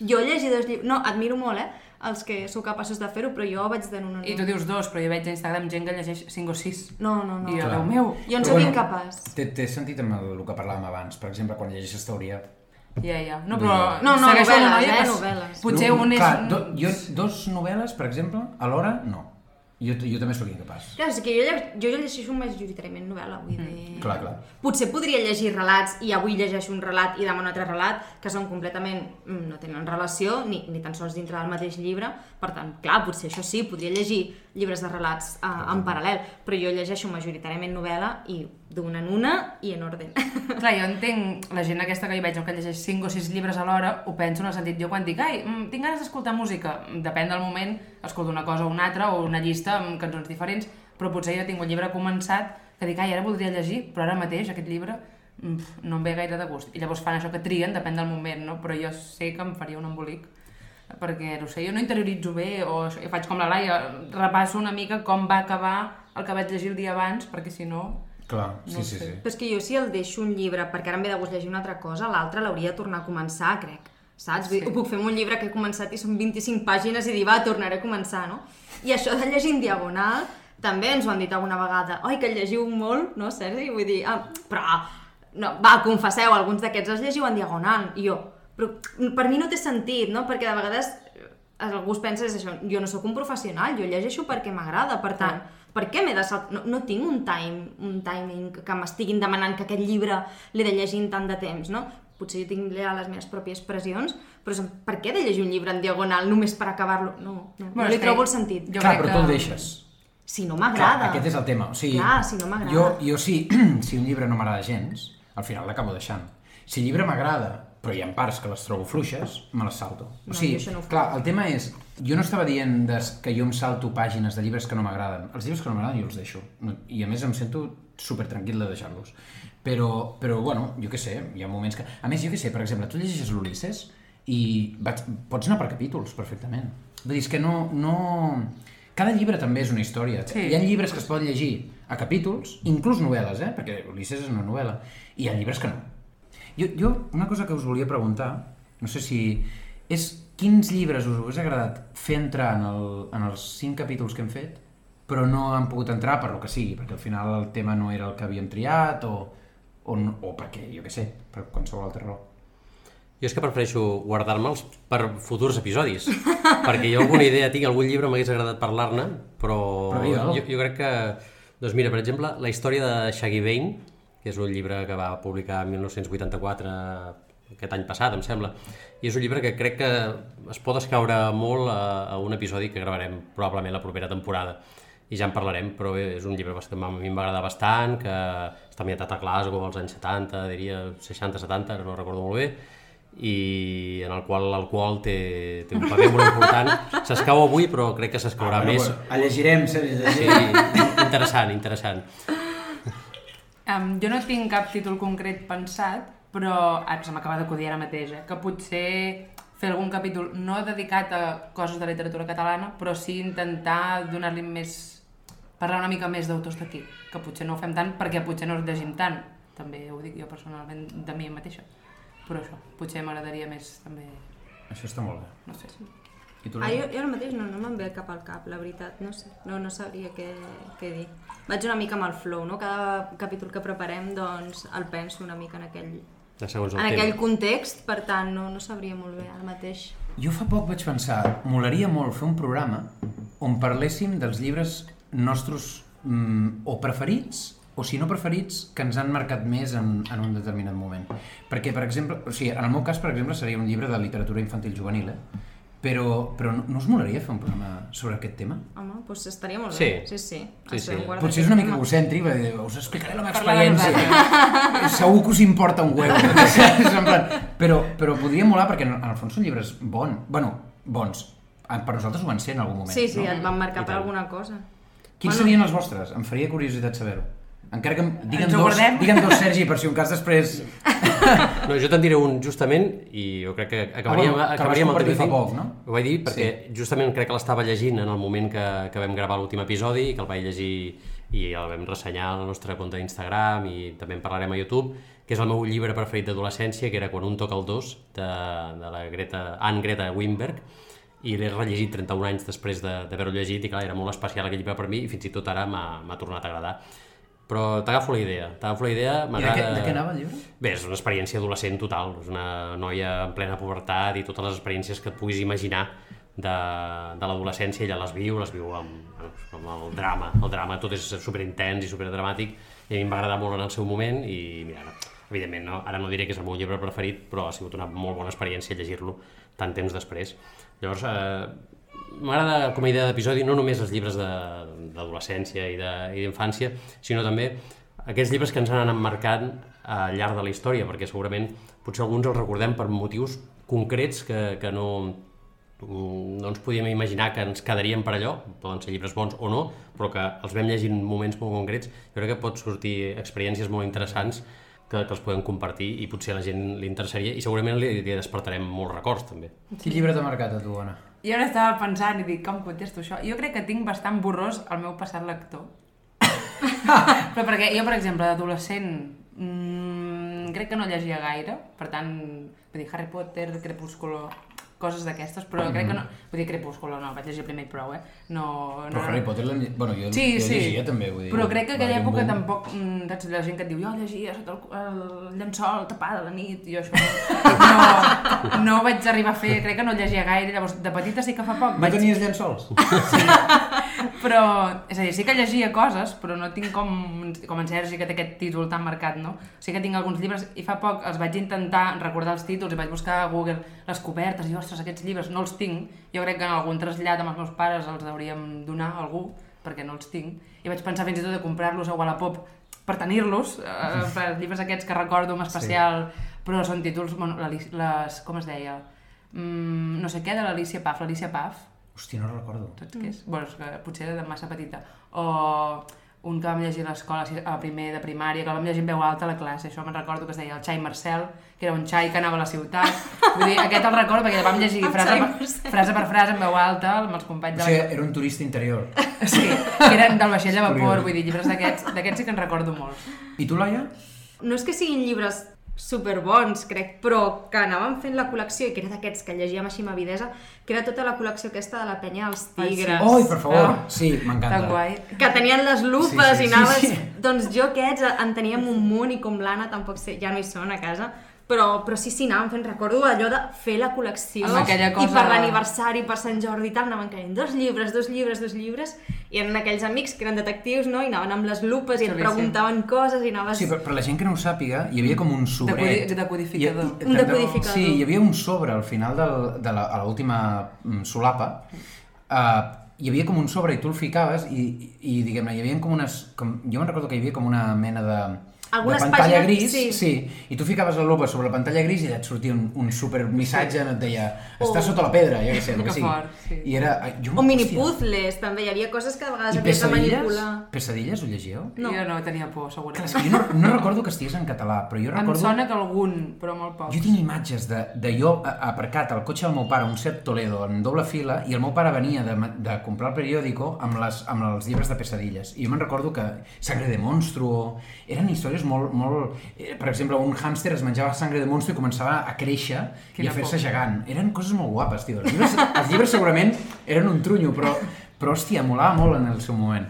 S4: Jo llegir dos llibres, no, admiro molt, eh, els que sou capaços de fer-ho, però jo vaig de no, no, no.
S3: I tu dius dos, però jo veig a Instagram gent que llegeix 5 o 6.
S4: No, no, no.
S3: I jo,
S2: Clar.
S3: Déu meu.
S4: Jo en
S2: Però
S4: sóc
S2: bueno,
S4: incapaç.
S2: Té, té sentit amb el, el que parlàvem abans. Per exemple, quan llegeixes teoria...
S3: Ja, ja. No, però
S4: No, no, novel·les,
S3: noia
S4: eh, novel·les.
S3: Potser
S2: No,
S3: un és...
S2: Clar, do, jo, dos novel·les, per exemple, alhora, no. Jo, jo també sóc incapaç.
S4: Clar, és que jo, jo llegeixo majoritàriament novel·la, vull dir...
S2: Clar, clar.
S4: Potser podria llegir relats i avui llegeixo un relat i demà un altre relat que són completament... mm, no tenen relació ni, ni tan sols dintre del mateix llibre. Per tant, clar, potser això sí, podria llegir llibres de relats uh, en paral·lel, però jo llegeixo majoritàriament novel·la i d'una en una i en ordre.
S3: Clar, jo entenc la gent aquesta que hi veig, que llegeix 5 o 6 llibres alhora, ho penso en el sentit, jo quan dic, ai, mm, tinc ganes d'escoltar música, depèn del moment, escolto una cosa o una altra, o una llista amb cançons diferents, però potser jo tinc un llibre començat que dic, ai, ara voldria llegir, però ara mateix aquest llibre mm, no em ve gaire de gust. I llavors fan això que trien, depèn del moment, no? Però jo sé que em faria un embolic perquè, no sé, jo no interioritzo bé o faig com la Laia, repasso una mica com va acabar el que vaig llegir el dia abans, perquè si no...
S2: Clar, sí,
S3: No
S2: sí,
S3: sé.
S2: sí.
S4: Però és que jo si el deixo un llibre perquè ara em ve de gust llegir una altra cosa, l'altre l'hauria de tornar a començar, crec. Saps? Vull dir, Ho puc fer amb un llibre que he començat i són 25 pàgines i dir, va, tornaré a començar, no? I això de llegir en diagonal, també ens ho han dit alguna vegada. Oi, que llegiu molt, no, Sergi? Vull dir, ah, però... No, va, confesseu, alguns d'aquests els llegiu en diagonal. I jo, però per mi no té sentit, no? Perquè de vegades eh, algú es pensa és això, jo no sóc un professional, jo llegeixo perquè m'agrada, per tant, per què m'he de salt... no, no tinc un time, un timing que m'estiguin demanant que aquest llibre l'he de llegir en tant de temps, no? Potser jo tinc ja les meves pròpies pressions, però per què de llegir un llibre en diagonal només per acabar-lo? No, no,
S3: Bueno,
S4: no li
S3: que
S4: trobo el sentit.
S3: jo
S2: Clar,
S3: crec
S2: però tu el
S3: que-
S2: deixes.
S4: Si no m'agrada.
S2: aquest és el tema. O sigui,
S4: Clar, si no m'agrada.
S2: Jo, jo sí, si un llibre no m'agrada gens, al final l'acabo deixant. Si el llibre m'agrada, però hi ha parts que les trobo fluixes, me les salto. O
S4: No,
S2: sigui,
S4: no
S2: clar, el tema és... Jo no estava dient des, que jo em salto pàgines de llibres que no m'agraden. Els llibres que no m'agraden jo els deixo. I a més em sento super tranquil de deixar-los. Però, però, bueno, jo què sé, hi ha moments que... A més, jo què sé, per exemple, tu llegeixes l'Ulisses i vaig... pots anar per capítols, perfectament. Vull dir, és que no... no... Cada llibre també és una història.
S3: Sí.
S2: Hi ha llibres que es poden llegir a capítols, inclús novel·les, eh? perquè Ulisses és una novel·la, i hi ha llibres que no. Jo, jo una cosa que us volia preguntar, no sé si... és quins llibres us hagués agradat fer entrar en, el, en els cinc capítols que hem fet, però no han pogut entrar per lo que sigui, perquè al final el tema no era el que havíem triat, o, o, no, o perquè, jo què sé, per qualsevol altra raó.
S1: Jo és que prefereixo guardar-me'ls per futurs episodis, perquè jo alguna idea tinc, algun llibre m'hagués agradat parlar-ne, però,
S2: Però digue'l.
S1: jo, jo crec que... Doncs mira, per exemple, la història de Shaggy Bain, que és un llibre que va publicar en 1984, aquest any passat, em sembla, i és un llibre que crec que es pot escaure molt a, a un episodi que gravarem probablement la propera temporada i ja en parlarem, però bé, és un llibre que a mi em va agradar bastant, que està ambientat a Glasgow als anys 70, diria 60-70, ara no recordo molt bé, i en el qual l'alcohol té, té un paper molt important. S'escau avui, però crec que s'escaurà
S2: Ah, bueno,
S1: més.
S2: pues, el llegirem, Sergi, el
S1: Sí,
S2: llegirem.
S1: interessant, interessant.
S3: Um, jo no tinc cap títol concret pensat, però ah, se m'acaba d'acudir ara mateix, eh? que potser fer algun capítol no dedicat a coses de literatura catalana, però sí intentar donar-li més... parlar una mica més d'autors d'aquí, que potser no ho fem tant perquè potser no els llegim tant, també ho dic jo personalment de mi mateixa. Però això, potser m'agradaria més també,
S2: Això està molt bé.
S3: no sé.
S2: I tu,
S4: Ah, jo, jo ara mateix no, no me'n ve cap al cap, la veritat, no sé, no, no sabria què, què dir. Vaig una mica amb el flow, no? Cada capítol que preparem, doncs, el penso una mica en aquell,
S1: De segons el
S4: en aquell
S1: tema.
S4: context, per tant, no, no sabria molt bé ara mateix.
S2: Jo fa poc vaig pensar, molaria molt fer un programa on parléssim dels llibres nostres mm, o preferits o si no preferits, que ens han marcat més en, en un determinat moment. Perquè, per exemple, o sigui, en el meu cas, per exemple, seria un llibre de literatura infantil juvenil, eh? Però, però no, no us molaria fer un programa sobre aquest tema?
S4: Home, doncs estaria molt
S1: Sí.
S4: bé. Sí, sí.
S1: Sí, sí.
S4: guardar
S2: Potser és una mica egocèntric, perquè us explicaré la meva experiència. Segur que us importa un huevo. En plan, però, però podria molar perquè en el fons són llibres bons. Bueno, bons. Ah, Per nosaltres ho van ser en algun moment.
S4: Sí, sí,
S2: no?
S4: et van marcar
S1: I
S4: per alguna cosa.
S2: Quins serien els vostres? Em faria curiositat saber-ho. Encara que
S3: ho
S2: dos,
S3: guardem?
S2: digue'n dos, Sergi, per si un cas després...
S1: No, jo te'n diré un justament i jo crec que acabaríem,
S2: Ah, bueno,
S1: acabaríem el tema
S2: fa poc, no?
S1: Ho vaig dir perquè sí. justament crec que l'estava llegint en el moment que, que vam gravar l'últim episodi i que el vaig llegir i el vam ressenyar al nostre compte d'Instagram i també en parlarem a YouTube, que és el meu llibre preferit d'adolescència, que era Quan un toca el dos, de, de la Greta, Anne Greta Wimberg, i l'he rellegit 31 anys després de- d'haver-ho llegit i clar, era molt especial aquell llibre per mi i fins i tot ara m'ha tornat a agradar. Però t'agafo la idea, t'agafo la idea,
S2: I de què,
S1: m'agrada...
S2: de què anava el llibre?
S1: Bé, és una experiència adolescent total, és una noia en plena pubertat i totes les experiències que et puguis imaginar de, de l'adolescència, ella les viu, les viu amb, amb el drama, el drama tot és superintens i superdramàtic i a mi em va agradar molt en el seu moment i mira, evidentment no, ara no diré que és el meu llibre preferit però ha sigut una molt bona experiència llegir-lo tant temps després. Llavors, eh, m'agrada com a idea d'episodi no només els llibres d'adolescència i d'infància, sinó també aquests llibres que ens han anat marcant al llarg de la història, perquè segurament potser alguns els recordem per motius concrets que, que no, no ens podíem imaginar que ens quedarien per allò, poden ser llibres bons o no, però que els vam llegir en moments molt concrets, jo crec que pot sortir experiències molt interessants que, que els podem compartir i potser a la gent li interessaria i segurament li, li despertarem molts records també.
S2: Quin llibre t'ha marcat a tu, Anna?
S3: Jo ara estava pensant i dic, com contesto això? Jo crec que tinc bastant borrós el meu passat lector. Però perquè jo, per exemple, d'adolescent, mmm, crec que no llegia gaire, per tant, vull dir, Harry Potter, Crepúsculo, coses d'aquestes, però crec que no... Vull dir, Crepúsculo no, vaig llegir primer i prou, eh? No, no,
S2: Però Harry Potter l'hem llegit... Bueno, jo,
S3: Sí,
S2: jo
S3: sí.
S2: llegia també, vull dir...
S3: Però crec que aquella època
S2: boom.
S3: tampoc... mm, Saps, la gent que et diu, jo llegia sota el, el llençol tapada la nit, i jo això no, no ho vaig arribar a fer, crec que no llegia gaire, llavors de petita sí que fa poc
S2: No
S3: vaig...
S2: tenies llençols?
S3: Però, és a dir, sí que llegia coses, però no tinc com, com en Sergi, que té aquest títol tan marcat, no? Sí que tinc alguns llibres, i fa poc els vaig intentar recordar els títols i vaig buscar a Google les cobertes, i ostres, aquests llibres no els tinc. Jo crec que en algun trasllat amb els meus pares els hauríem donar a algú, perquè no els tinc. I vaig pensar fins i tot de comprar-los a Wallapop per tenir-los, eh, per llibres aquests que recordo amb especial, sí. però són títols, bueno, la, les, com es deia? Mm, no sé què, de l'Alicia Paf, l'Alicia Paf,
S2: Hòstia, no recordo.
S3: Saps què és? Bueno, és que potser era de massa petita. O un que vam llegir a l'escola, a primer de primària, que el vam llegir en veu alta a la classe. Això me'n recordo que es deia el Xai Marcel, que era un xai que anava a la ciutat. Vull dir, aquest el recordo perquè el vam llegir frase per, frase per frase en veu alta amb els
S2: O
S3: companys de
S2: sigui,
S3: la...
S2: era un turista interior.
S3: Sí, que eren del vaixell de vapor, vull dir, llibres d'aquests d'aquests sí que en recordo molts.
S2: I tu, Laia?
S4: No és que siguin llibres superbons, crec, però que anàvem fent la col·lecció i que era d'aquests que llegíem així amb avidesa, que era tota la col·lecció aquesta de la penya dels
S3: Ai, sí.
S4: tigres.
S2: Oi, per favor.
S3: Ah.
S2: Sí, m'encanta.
S3: Tan guai.
S4: que tenien les lupes
S2: Sí, sí,
S4: i anaves...
S2: sí, sí.
S4: Doncs jo aquests en teníem un munt i com l'Anna tampoc sé, ja no hi són a casa, però, però sí, sí, anàvem fent, recordo allò de fer la col·lecció
S3: Amb aquella
S4: i
S3: cosa-
S4: per l'aniversari, per Sant Jordi i tal, anaven caient dos llibres, dos llibres, dos llibres, i eren aquells amics que eren detectius, no?, i anaven amb les lupes i et preguntaven coses i anaves...
S2: Sí, per, per la gent que no ho sàpiga, hi havia com un sobret.
S3: Decodi- decodificador.
S2: I- i-
S4: Un decodificador.
S2: Sí, hi havia un sobre al final del, de l'última mm, solapa. Uh, hi havia com un sobre i tu el ficaves i, i, i diguem-ne, hi havia com unes... Com, jo me'n recordo que hi havia com una mena de...
S4: Algunes
S2: de pantalla
S4: pàgines,
S2: gris,
S4: sí.
S2: sí, i tu ficaves la lupa sobre la pantalla gris i allà et sortia un, un super missatge on et deia està
S4: O-
S2: sota la pedra, ja que sé, el que
S3: Que
S2: sigui.
S3: fort, sí.
S2: I era... ai, Jo,
S4: O mini
S2: hòstia.
S4: puzzles, també. Hi havia coses que de vegades havies de
S2: pesadilles?
S4: manipular.
S2: Pesadilles ho llegíeu?
S4: No.
S3: Jo no tenia por,
S2: Clar,
S3: segurament.
S2: que jo no, no recordo que estigués en català, però jo
S3: Em
S2: recordo...
S3: sona que algun, però molt poc.
S2: Jo tinc imatges de, de jo a- aparcat al cotxe del meu pare, un Seat Toledo, en doble fila, i el meu pare venia de, de comprar el periòdico amb, les, amb els llibres de pesadilles. I jo me'n recordo que Sangre de Monstruo... Eren històries molt... molt eh, per exemple, un hàmster es menjava sangre de monstru i començava a créixer i
S3: Quina
S2: a fer-se gegant. Eren coses molt guapes, tio. Els llibres, els llibres segurament eren un trunyo, però, però hòstia, molava molt en el seu moment.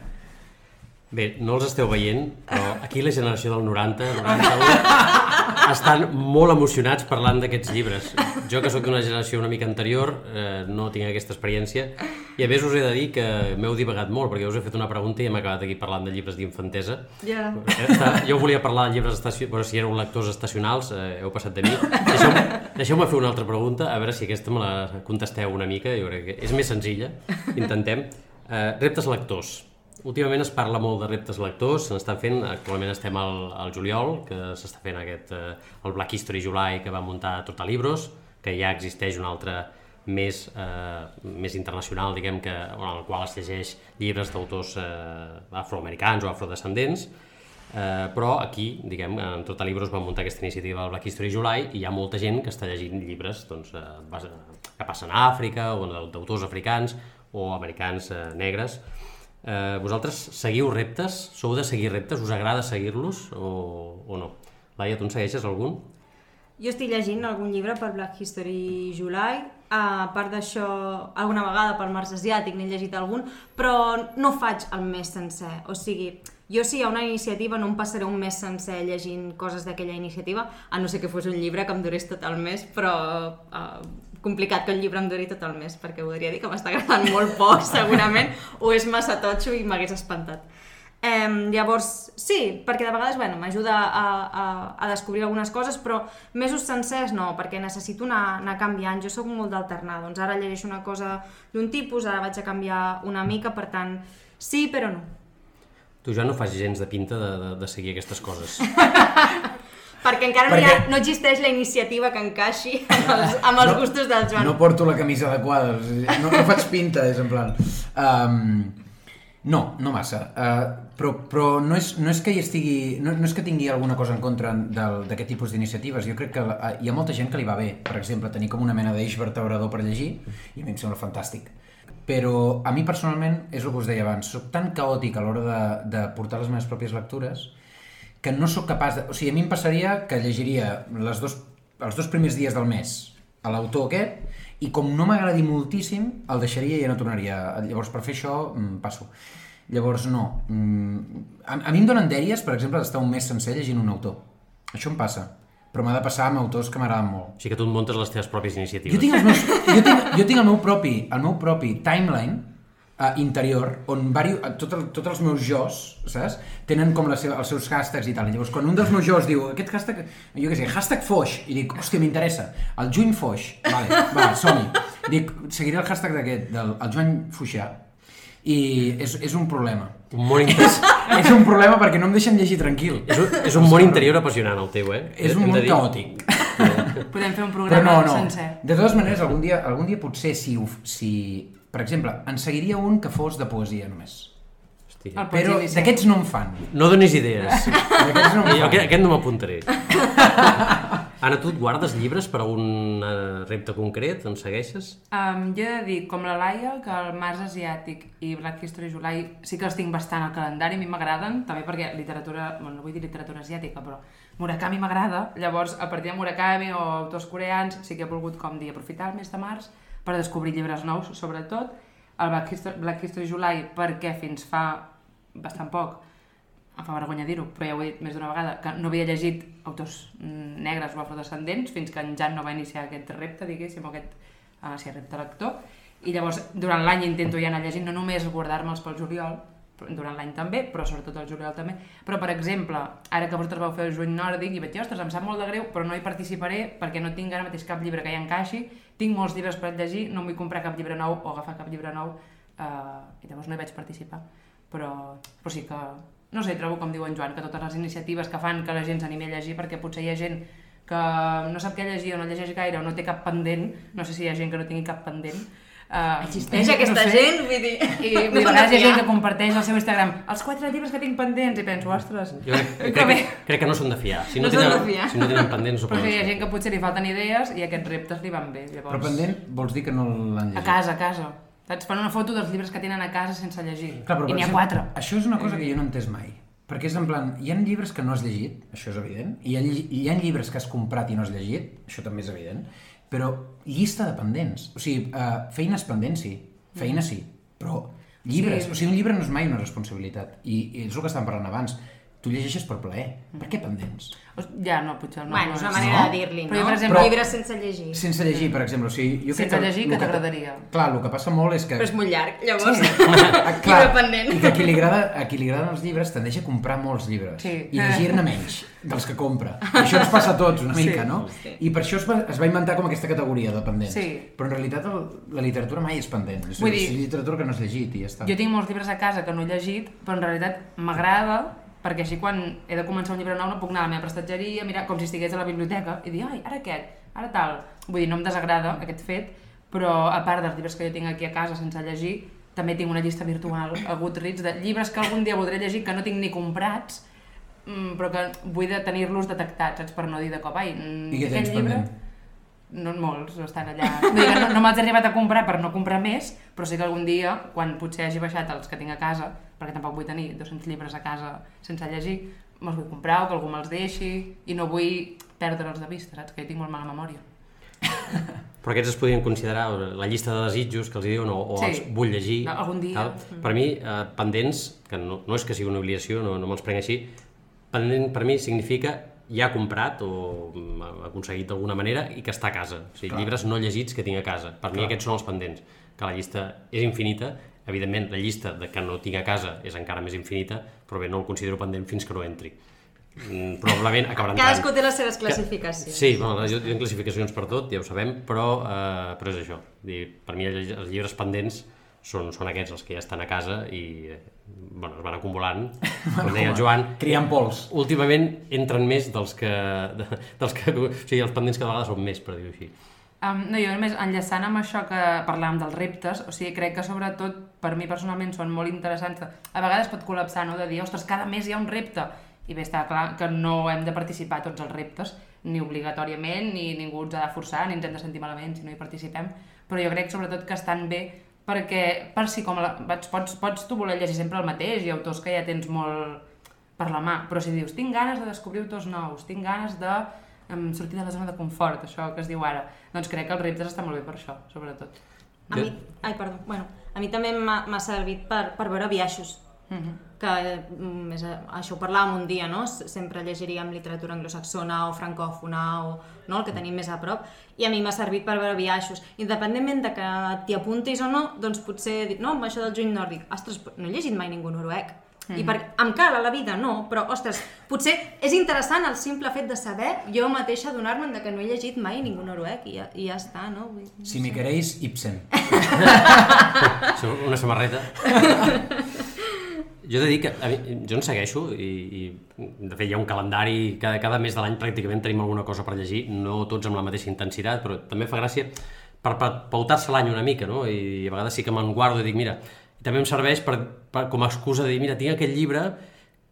S1: Bé, no els esteu veient, però aquí la generació del 90, 91, estan molt emocionats parlant d'aquests llibres. Jo, que sóc d'una generació una mica anterior, eh, no tinc aquesta experiència, i a més us he de dir que m'heu divagat molt, perquè us he fet una pregunta i hem acabat aquí parlant de llibres d'infantesa. Està- Jo volia parlar de llibres estacionals, però si éreu lectors estacionals, eh, heu passat de mi. Deixeu-me deixeu fer una altra pregunta, a veure si aquesta me la contesteu una mica, jo crec que és més senzilla, intentem. Eh, reptes lectors. Últimament es parla molt de reptes lectors, se n'estan fent, actualment estem al, al juliol, que s'està fent aquest, eh, el Black History July que va muntar Tortalibros, que ja existeix un altre més, eh, més internacional, diguem, que, en el qual es llegeix llibres d'autors eh, afroamericans o afrodescendents, Eh, però aquí, diguem, en Tota Libros va muntar aquesta iniciativa del Black History July i hi ha molta gent que està llegint llibres doncs, eh, que passen a Àfrica o d'autors africans o americans eh, negres. Eh, vosaltres seguiu reptes? Sou de seguir reptes? Us agrada seguir-los o, o no? Laia, tu en segueixes algun?
S4: Jo estic llegint algun llibre per Black History July, a part d'això, alguna vegada pel Mars Asiàtic n'he llegit algun, però no faig el mes sencer. O sigui, jo si hi ha una iniciativa no em passaré un mes sencer llegint coses d'aquella iniciativa, a no ser que fos un llibre que em durés tot el mes, però uh, complicat que un llibre em duri tot el mes, perquè voldria dir que m'està agradant molt poc, segurament, o és massa totxo i m'hagués espantat. Um, llavors, sí, perquè de vegades bueno, m'ajuda a, a, a descobrir algunes coses, però mesos sencers no, perquè necessito anar, anar canviant. Jo sóc molt d'alternar, doncs ara llegeixo una cosa d'un tipus, ara vaig a canviar una mica, per tant, sí, però no.
S1: Tu ja no fas gens de pinta de, de, de seguir aquestes coses.
S4: Perquè encara no, hi ha,
S2: Perquè-
S4: no existeix la iniciativa que encaixi amb els, amb els gustos del Joan.
S2: No porto la camisa adequada, no, no faig pinta, és en plan... Um, no, no massa. Uh, però però no, és, no és que hi estigui... No, no és que tingui alguna cosa en contra del- d'aquest tipus d'iniciatives. Jo crec que la, hi ha molta gent que li va bé, per exemple, tenir com una mena d'eix vertebrador per llegir, i a mi em sembla fantàstic. Però a mi personalment, és el que us deia abans, soc tan caòtic a l'hora de, de portar les meves pròpies lectures que no sóc capaç de... O sigui, a mi em passaria que llegiria les dos, els dos primers dies del mes a l'autor aquest i com no m'agradi moltíssim, el deixaria i ja no tornaria. Llavors, per fer això, mm, passo. Llavors, no. Mm, A, a mi em donen dèries, per exemple, d'estar un mes sencer llegint un autor. Això em passa. Però m'ha de passar amb autors que m'agraden molt.
S1: O sigui que tu et muntes les teves pròpies iniciatives.
S2: Jo tinc, els meus, jo tinc, jo tinc el meu propi, el meu propi timeline uh, interior on vari, tot el, tots els meus jos, saps? Tenen com la seva, els seus hashtags i tal. Llavors, quan un dels meus jos diu aquest hashtag, jo què sé, hashtag foix, i dic, hòstia, m'interessa, el juny foix, vale, va, som-hi. Dic, seguiré el hashtag d'aquest, del el Joan Fuixà. I és, és un problema.
S1: Un món,
S2: és un problema perquè no em deixen llegir tranquil.
S1: és, un, és un món interior apassionant el teu, eh?
S2: És un món
S1: dir.
S2: caòtic.
S3: Podem fer un
S2: Però
S3: programa
S2: no, no.
S3: sencer.
S2: De totes maneres, algun dia, algun dia potser si, si... Per exemple, en seguiria un que fos de poesia només.
S1: Hòstia.
S3: El
S2: Però d'aquests no em fan.
S1: No donis idees.
S2: D'aquests no em
S1: Jo
S2: fan.
S1: aquest, aquest no m'apuntaré. Anna, tu et guardes llibres per a un eh, repte concret? En segueixes?
S3: Um, jo he de dir, com la Laia, que el Mars Asiàtic i Black History July sí que els tinc bastant al calendari, a mi m'agraden, també perquè literatura, bueno, no vull dir literatura asiàtica, però Murakami m'agrada, llavors a partir de Murakami o autors coreans sí que he volgut, com dir, aprofitar el mes de març per descobrir llibres nous, sobretot, el Black History, Black History July perquè fins fa bastant poc em fa vergonya dir-ho, però ja ho he dit més d'una vegada, que no havia llegit autors negres o afrodescendents fins que en Jan no va iniciar aquest repte, diguéssim, o aquest uh, sí, repte lector. I llavors, durant l'any intento ja anar llegint, no només guardar-me'ls pel juliol, durant l'any també, però sobretot el juliol també. Però, per exemple, ara que vosaltres vau fer el juny nòrdic, i vaig dir, ostres, em sap molt de greu, però no hi participaré perquè no tinc ara mateix cap llibre que hi encaixi, tinc molts llibres per llegir, no vull comprar cap llibre nou o agafar cap llibre nou, uh, i llavors no hi vaig participar. Però, però sí que no sé, trobo com diu en Joan, que totes les iniciatives que fan que la gent s'animi a llegir, perquè potser hi ha gent que no sap què llegir o no llegeix gaire o no té cap pendent, no sé si hi ha gent que no tingui cap pendent, uh,
S4: Existeix aquesta gent, vull dir...
S3: I vull dir, a vegades hi ha gent que comparteix al seu Instagram els quatre llibres que tinc pendents i penso, ostres,
S1: Jo crec,
S3: que
S1: crec, que, crec que no són de fiar. Si no,
S4: No són
S1: tenen,
S4: de fiar.
S1: Si no tenen pendents, no
S3: Però hi ha gent que potser li falten idees i aquests reptes li van bé. Llavors,
S2: Però pendent vols dir que no l'han llegit?
S3: A casa, a casa. Saps? Fan una foto dels llibres que tenen a casa sense llegir.
S2: Clar, però,
S3: I n'hi ha quatre.
S2: Això és una cosa que jo no he entès mai. Perquè és en plan, hi ha llibres que no has llegit, això és evident, i hi ha, hi ha llibres que has comprat i no has llegit, això també és evident, però llista de pendents. O sigui, uh, feines pendents sí, feina sí, però llibres,
S3: Sí.
S2: o sigui, un llibre no és mai una responsabilitat. I, i és el que estàvem parlant abans. Tu llegeixes per plaer. Per què pendents?
S3: Ja, no, potser no.
S4: Bueno,
S3: no
S4: és una manera
S2: No?
S4: de dir-li,
S3: Però jo,
S4: no?
S3: per exemple-
S4: Llibres sense llegir.
S2: Sense llegir, per exemple. O sigui, jo crec
S3: Sense llegir, que t'agradaria?
S2: Clar, el que passa molt és que...
S4: Però és molt llarg, llavors.
S2: Sí,
S4: Llibre
S2: clar,
S4: pendent.
S2: i que a qui, li agrada, a qui li agraden els llibres tendeix a comprar molts llibres
S3: Sí.
S2: i llegir-ne menys dels que compra. I això ens passa a tots una
S3: Sí.
S2: mica, no?
S4: Sí.
S2: I per això es va, es va inventar com aquesta categoria de pendents.
S3: Sí.
S2: Però en realitat el, la literatura mai és pendent. És,
S3: Vull dir-
S2: és literatura que no has llegit i ja està.
S3: Jo tinc molts llibres a casa que no he llegit, però en realitat m'agrada perquè així quan he de començar un llibre nou no puc anar a la meva prestatgeria, mirar com si estigués a la biblioteca i dir, ai, ara aquest, ara tal. Vull dir, no em desagrada aquest fet, però a part dels llibres que jo tinc aquí a casa sense llegir, també tinc una llista virtual a Goodreads de llibres que algun dia voldré llegir que no tinc ni comprats, mm, però que vull de tenir-los detectats, saps? Per no dir de cop, ai, mm,
S2: I què tens pendent?
S3: no molts estan allà. Vull dir que no, no m'has arribat a comprar per no comprar més, però sí que algun dia, quan potser hagi baixat els que tinc a casa, perquè tampoc vull tenir 200 llibres a casa sense llegir, me'ls vull comprar o que algú me'ls deixi i no vull perdre'ls de vista, saps? Que jo tinc molt mala memòria.
S1: Però aquests es podrien considerar la llista de desitjos que els diuen o, o
S3: Sí.
S1: els vull llegir.
S3: Algun dia.
S1: Tal. Per mi, eh, pendents, que no, no és que sigui una obligació, no, no me'ls prenc així, pendent per mi significa ja comprat o mm, aconseguit d'alguna manera i que està a casa. O sigui,
S2: Clar.
S1: llibres no llegits que tinc a casa. Per mi aquests són els pendents, que la llista és infinita, evidentment la llista de que no tinc a casa és encara més infinita, però bé, no el considero pendent fins que no entri. Mm, probablement acabarà entrant.
S4: Cadascú té les seves classificacions.
S1: Sí, bueno, jo tinc classificacions per tot, ja ho sabem, però, eh, però és això. Dir, per mi els llibres pendents són, són aquests, els que ja estan a casa i eh, bueno, es van acumulant. Com deia el Joan,
S2: Criant pols.
S1: últimament entren més dels que, de, dels que... O sigui, els pendents cada vegada són més, per dir-ho així.
S3: Um, no, jo només enllaçant amb això que parlàvem dels reptes, o sigui, crec que sobretot per mi personalment són molt interessants. A vegades pot col·lapsar, no?, de dir, ostres, cada mes hi ha un repte. I bé, està clar que no hem de participar tots els reptes, ni obligatòriament, ni ningú ens ha de forçar, ni ens hem de sentir malament si no hi participem, però jo crec sobretot que estan bé perquè, per si com la, pots, pots tu voler llegir sempre el mateix i autors que ja tens molt per la mà, però si dius tinc ganes de descobrir autors nous, tinc ganes de em, sortir de la zona de confort, això que es diu ara, doncs crec que els reptes estan molt bé per això, sobretot.
S4: A mi, ai, perdó, bueno, a mi també m'ha servit per, per veure biaixos, que mm, és, això ho parlàvem un dia, no? Sempre llegiríem literatura anglosaxona o francòfona o no? el que tenim més a prop, i a mi m'ha servit per veure biaixos. Independentment de que t'hi apuntis o no, doncs potser, no, amb això del juny nòrdic, ostres, no he llegit mai ningú noruec, I per, em cal a la vida, no, però, ostres, potser és interessant el simple fet de saber jo mateixa donar-me'n de que no he llegit mai ningú noruec i ja, i ja està, no? Vull, no
S2: Si m'hi queréis, Ibsen.
S1: Una samarreta. Jo he de dir que a mi, jo en segueixo i, i de fet hi ha un calendari, cada, cada mes de l'any pràcticament tenim alguna cosa per llegir, no tots amb la mateixa intensitat, però també fa gràcia per, per pautar-se l'any una mica, no? I a vegades sí que me'n guardo i dic, mira, i també em serveix per, per, com a excusa de dir, mira, tinc aquest llibre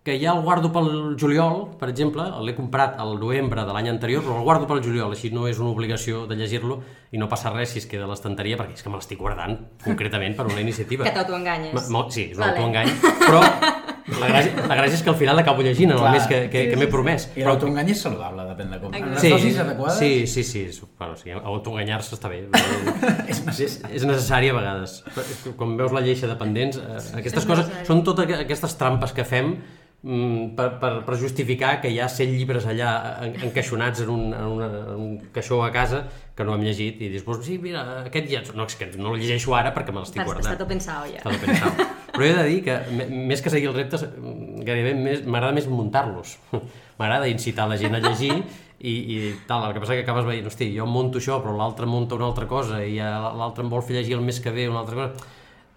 S1: que ja el guardo pel juliol, per exemple, l'he comprat al novembre de l'any anterior, però el guardo pel juliol, així no és una obligació de llegir-lo i no passa res si es queda a l'estanteria, perquè és que me l'estic guardant concretament per una iniciativa.
S4: Que t'autoenganyes.
S1: Sí, és un
S4: Vale.
S1: autoengany, però la gràcia, la gràcia és que al final l'acabo llegint en el
S2: Clar.
S1: mes que, que, que m'he promès.
S2: I l'autoengany és saludable, depèn de com. En les
S1: Sí,
S2: dosis adequades...
S1: sí, sí, sí, és- bueno, sí, autoenganyar-se està bé. és, és, és necessari a vegades. Quan veus la lleixa de pendents, eh, aquestes coses són totes aqu- aquestes trampes que fem mm, per, per, per justificar que hi ha 100 llibres allà en- encaixonats en un, en, una, en un caixó a casa que no hem llegit i dius, sí, mira, aquest ja... No, és que no el llegeixo ara perquè me l'estic guardant.
S4: està tot pensat, ja.
S1: Està tot pensat. Però he de dir que més que seguir els reptes, mm, gairebé més- m'agrada més muntar-los. M'agrada incitar la gent a llegir i, i tal, el que passa que acabes veient, hosti, jo monto això, però l'altre monta una altra cosa i l'altre em vol fer llegir el mes que ve una altra cosa.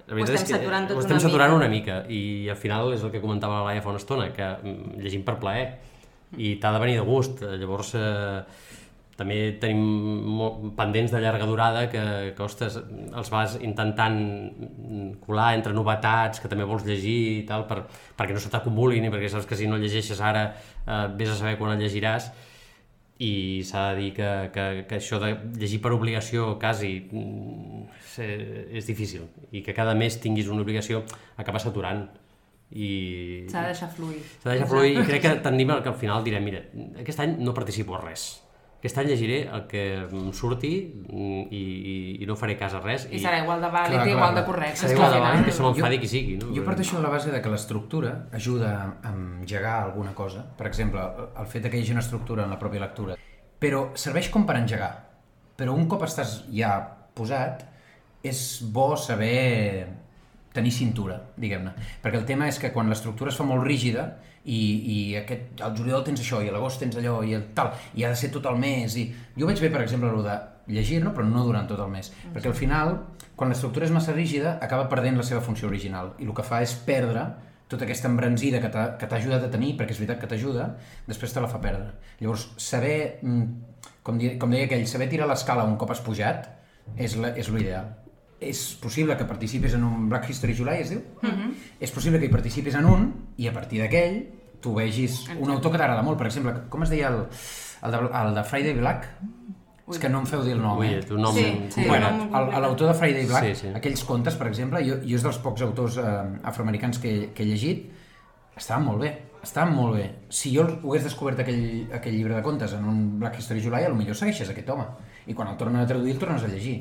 S1: La veritat
S4: estem
S1: és que
S4: saturant
S1: ho estem
S4: una
S1: saturant
S4: mica.
S1: una mica i al final és el que comentava la Laia fa una estona, que mm, llegim per plaer i t'ha de venir de gust. Llavors eh, també tenim pendents de llarga durada que, que ostres, els vas intentant colar entre novetats que també vols llegir i tal, per, perquè no se t'acumulin i perquè saps que si no llegeixes ara eh, vés a saber quan el llegiràs. I s'ha de dir que, que, que això de llegir per obligació quasi mm, és, és difícil i que cada mes tinguis una obligació acaba saturant i
S3: S'ha de deixar fluir.
S1: s'ha de deixar fluir i crec que t'anima que al final direm mira, aquest any no participo a res aquest any llegiré el que em surti mm, i, i, i no faré cas a res
S3: I serà igual de vàlid
S2: Clar,
S3: i
S2: clar,
S3: igual de
S2: clar.
S3: correcte.
S1: serà
S3: És
S1: igual
S3: que
S1: de vàlid que se m'enfadi qui sigui no?
S2: Jo parteixo de la base de que l'estructura ajuda a engegar alguna cosa. Per exemple, el fet de que hi hagi una estructura en la pròpia lectura. Però serveix com per engegar. Però un cop estàs ja posat, és bo saber tenir cintura, diguem-ne. Perquè el tema és que quan l'estructura es fa molt rígida i, i aquest, al juliol tens això, i a l'agost tens allò, i el tal, i ha de ser tot el mes, i... Jo vaig bé, per exemple, el de llegir-lo, però no durant tot el mes. Perquè al final, quan l'estructura és massa rígida, acaba perdent la seva funció original, i el que fa és perdre tota aquesta embranzida que t'ha ajudat a tenir, perquè és veritat que t'ajuda, després te la fa perdre. Llavors, saber, mm, com, di, com deia aquell, saber tirar l'escala un cop has pujat és l'ideal. És possible que participis en un Black History July, es diu? Mm -hmm. És possible que hi participis en un i a partir d'aquell tu vegis un autor que t'agrada molt, per exemple, com es deia el, el, de, el de Friday Black? És que no em feu dir el nom,
S1: Ui,
S2: eh?
S1: tu nom
S4: Sí, sí.
S2: Bueno, l'autor de Friday Black,
S1: Sí, sí.
S2: aquells contes, per exemple, jo, jo és dels pocs autors eh, afroamericans que, que he llegit, estaven molt bé, estaven molt bé. Si jo ho hagués descobert aquell, aquell llibre de contes en un Black History July, potser segueixes aquest home. I quan el tornen a traduir, el tornes a llegir.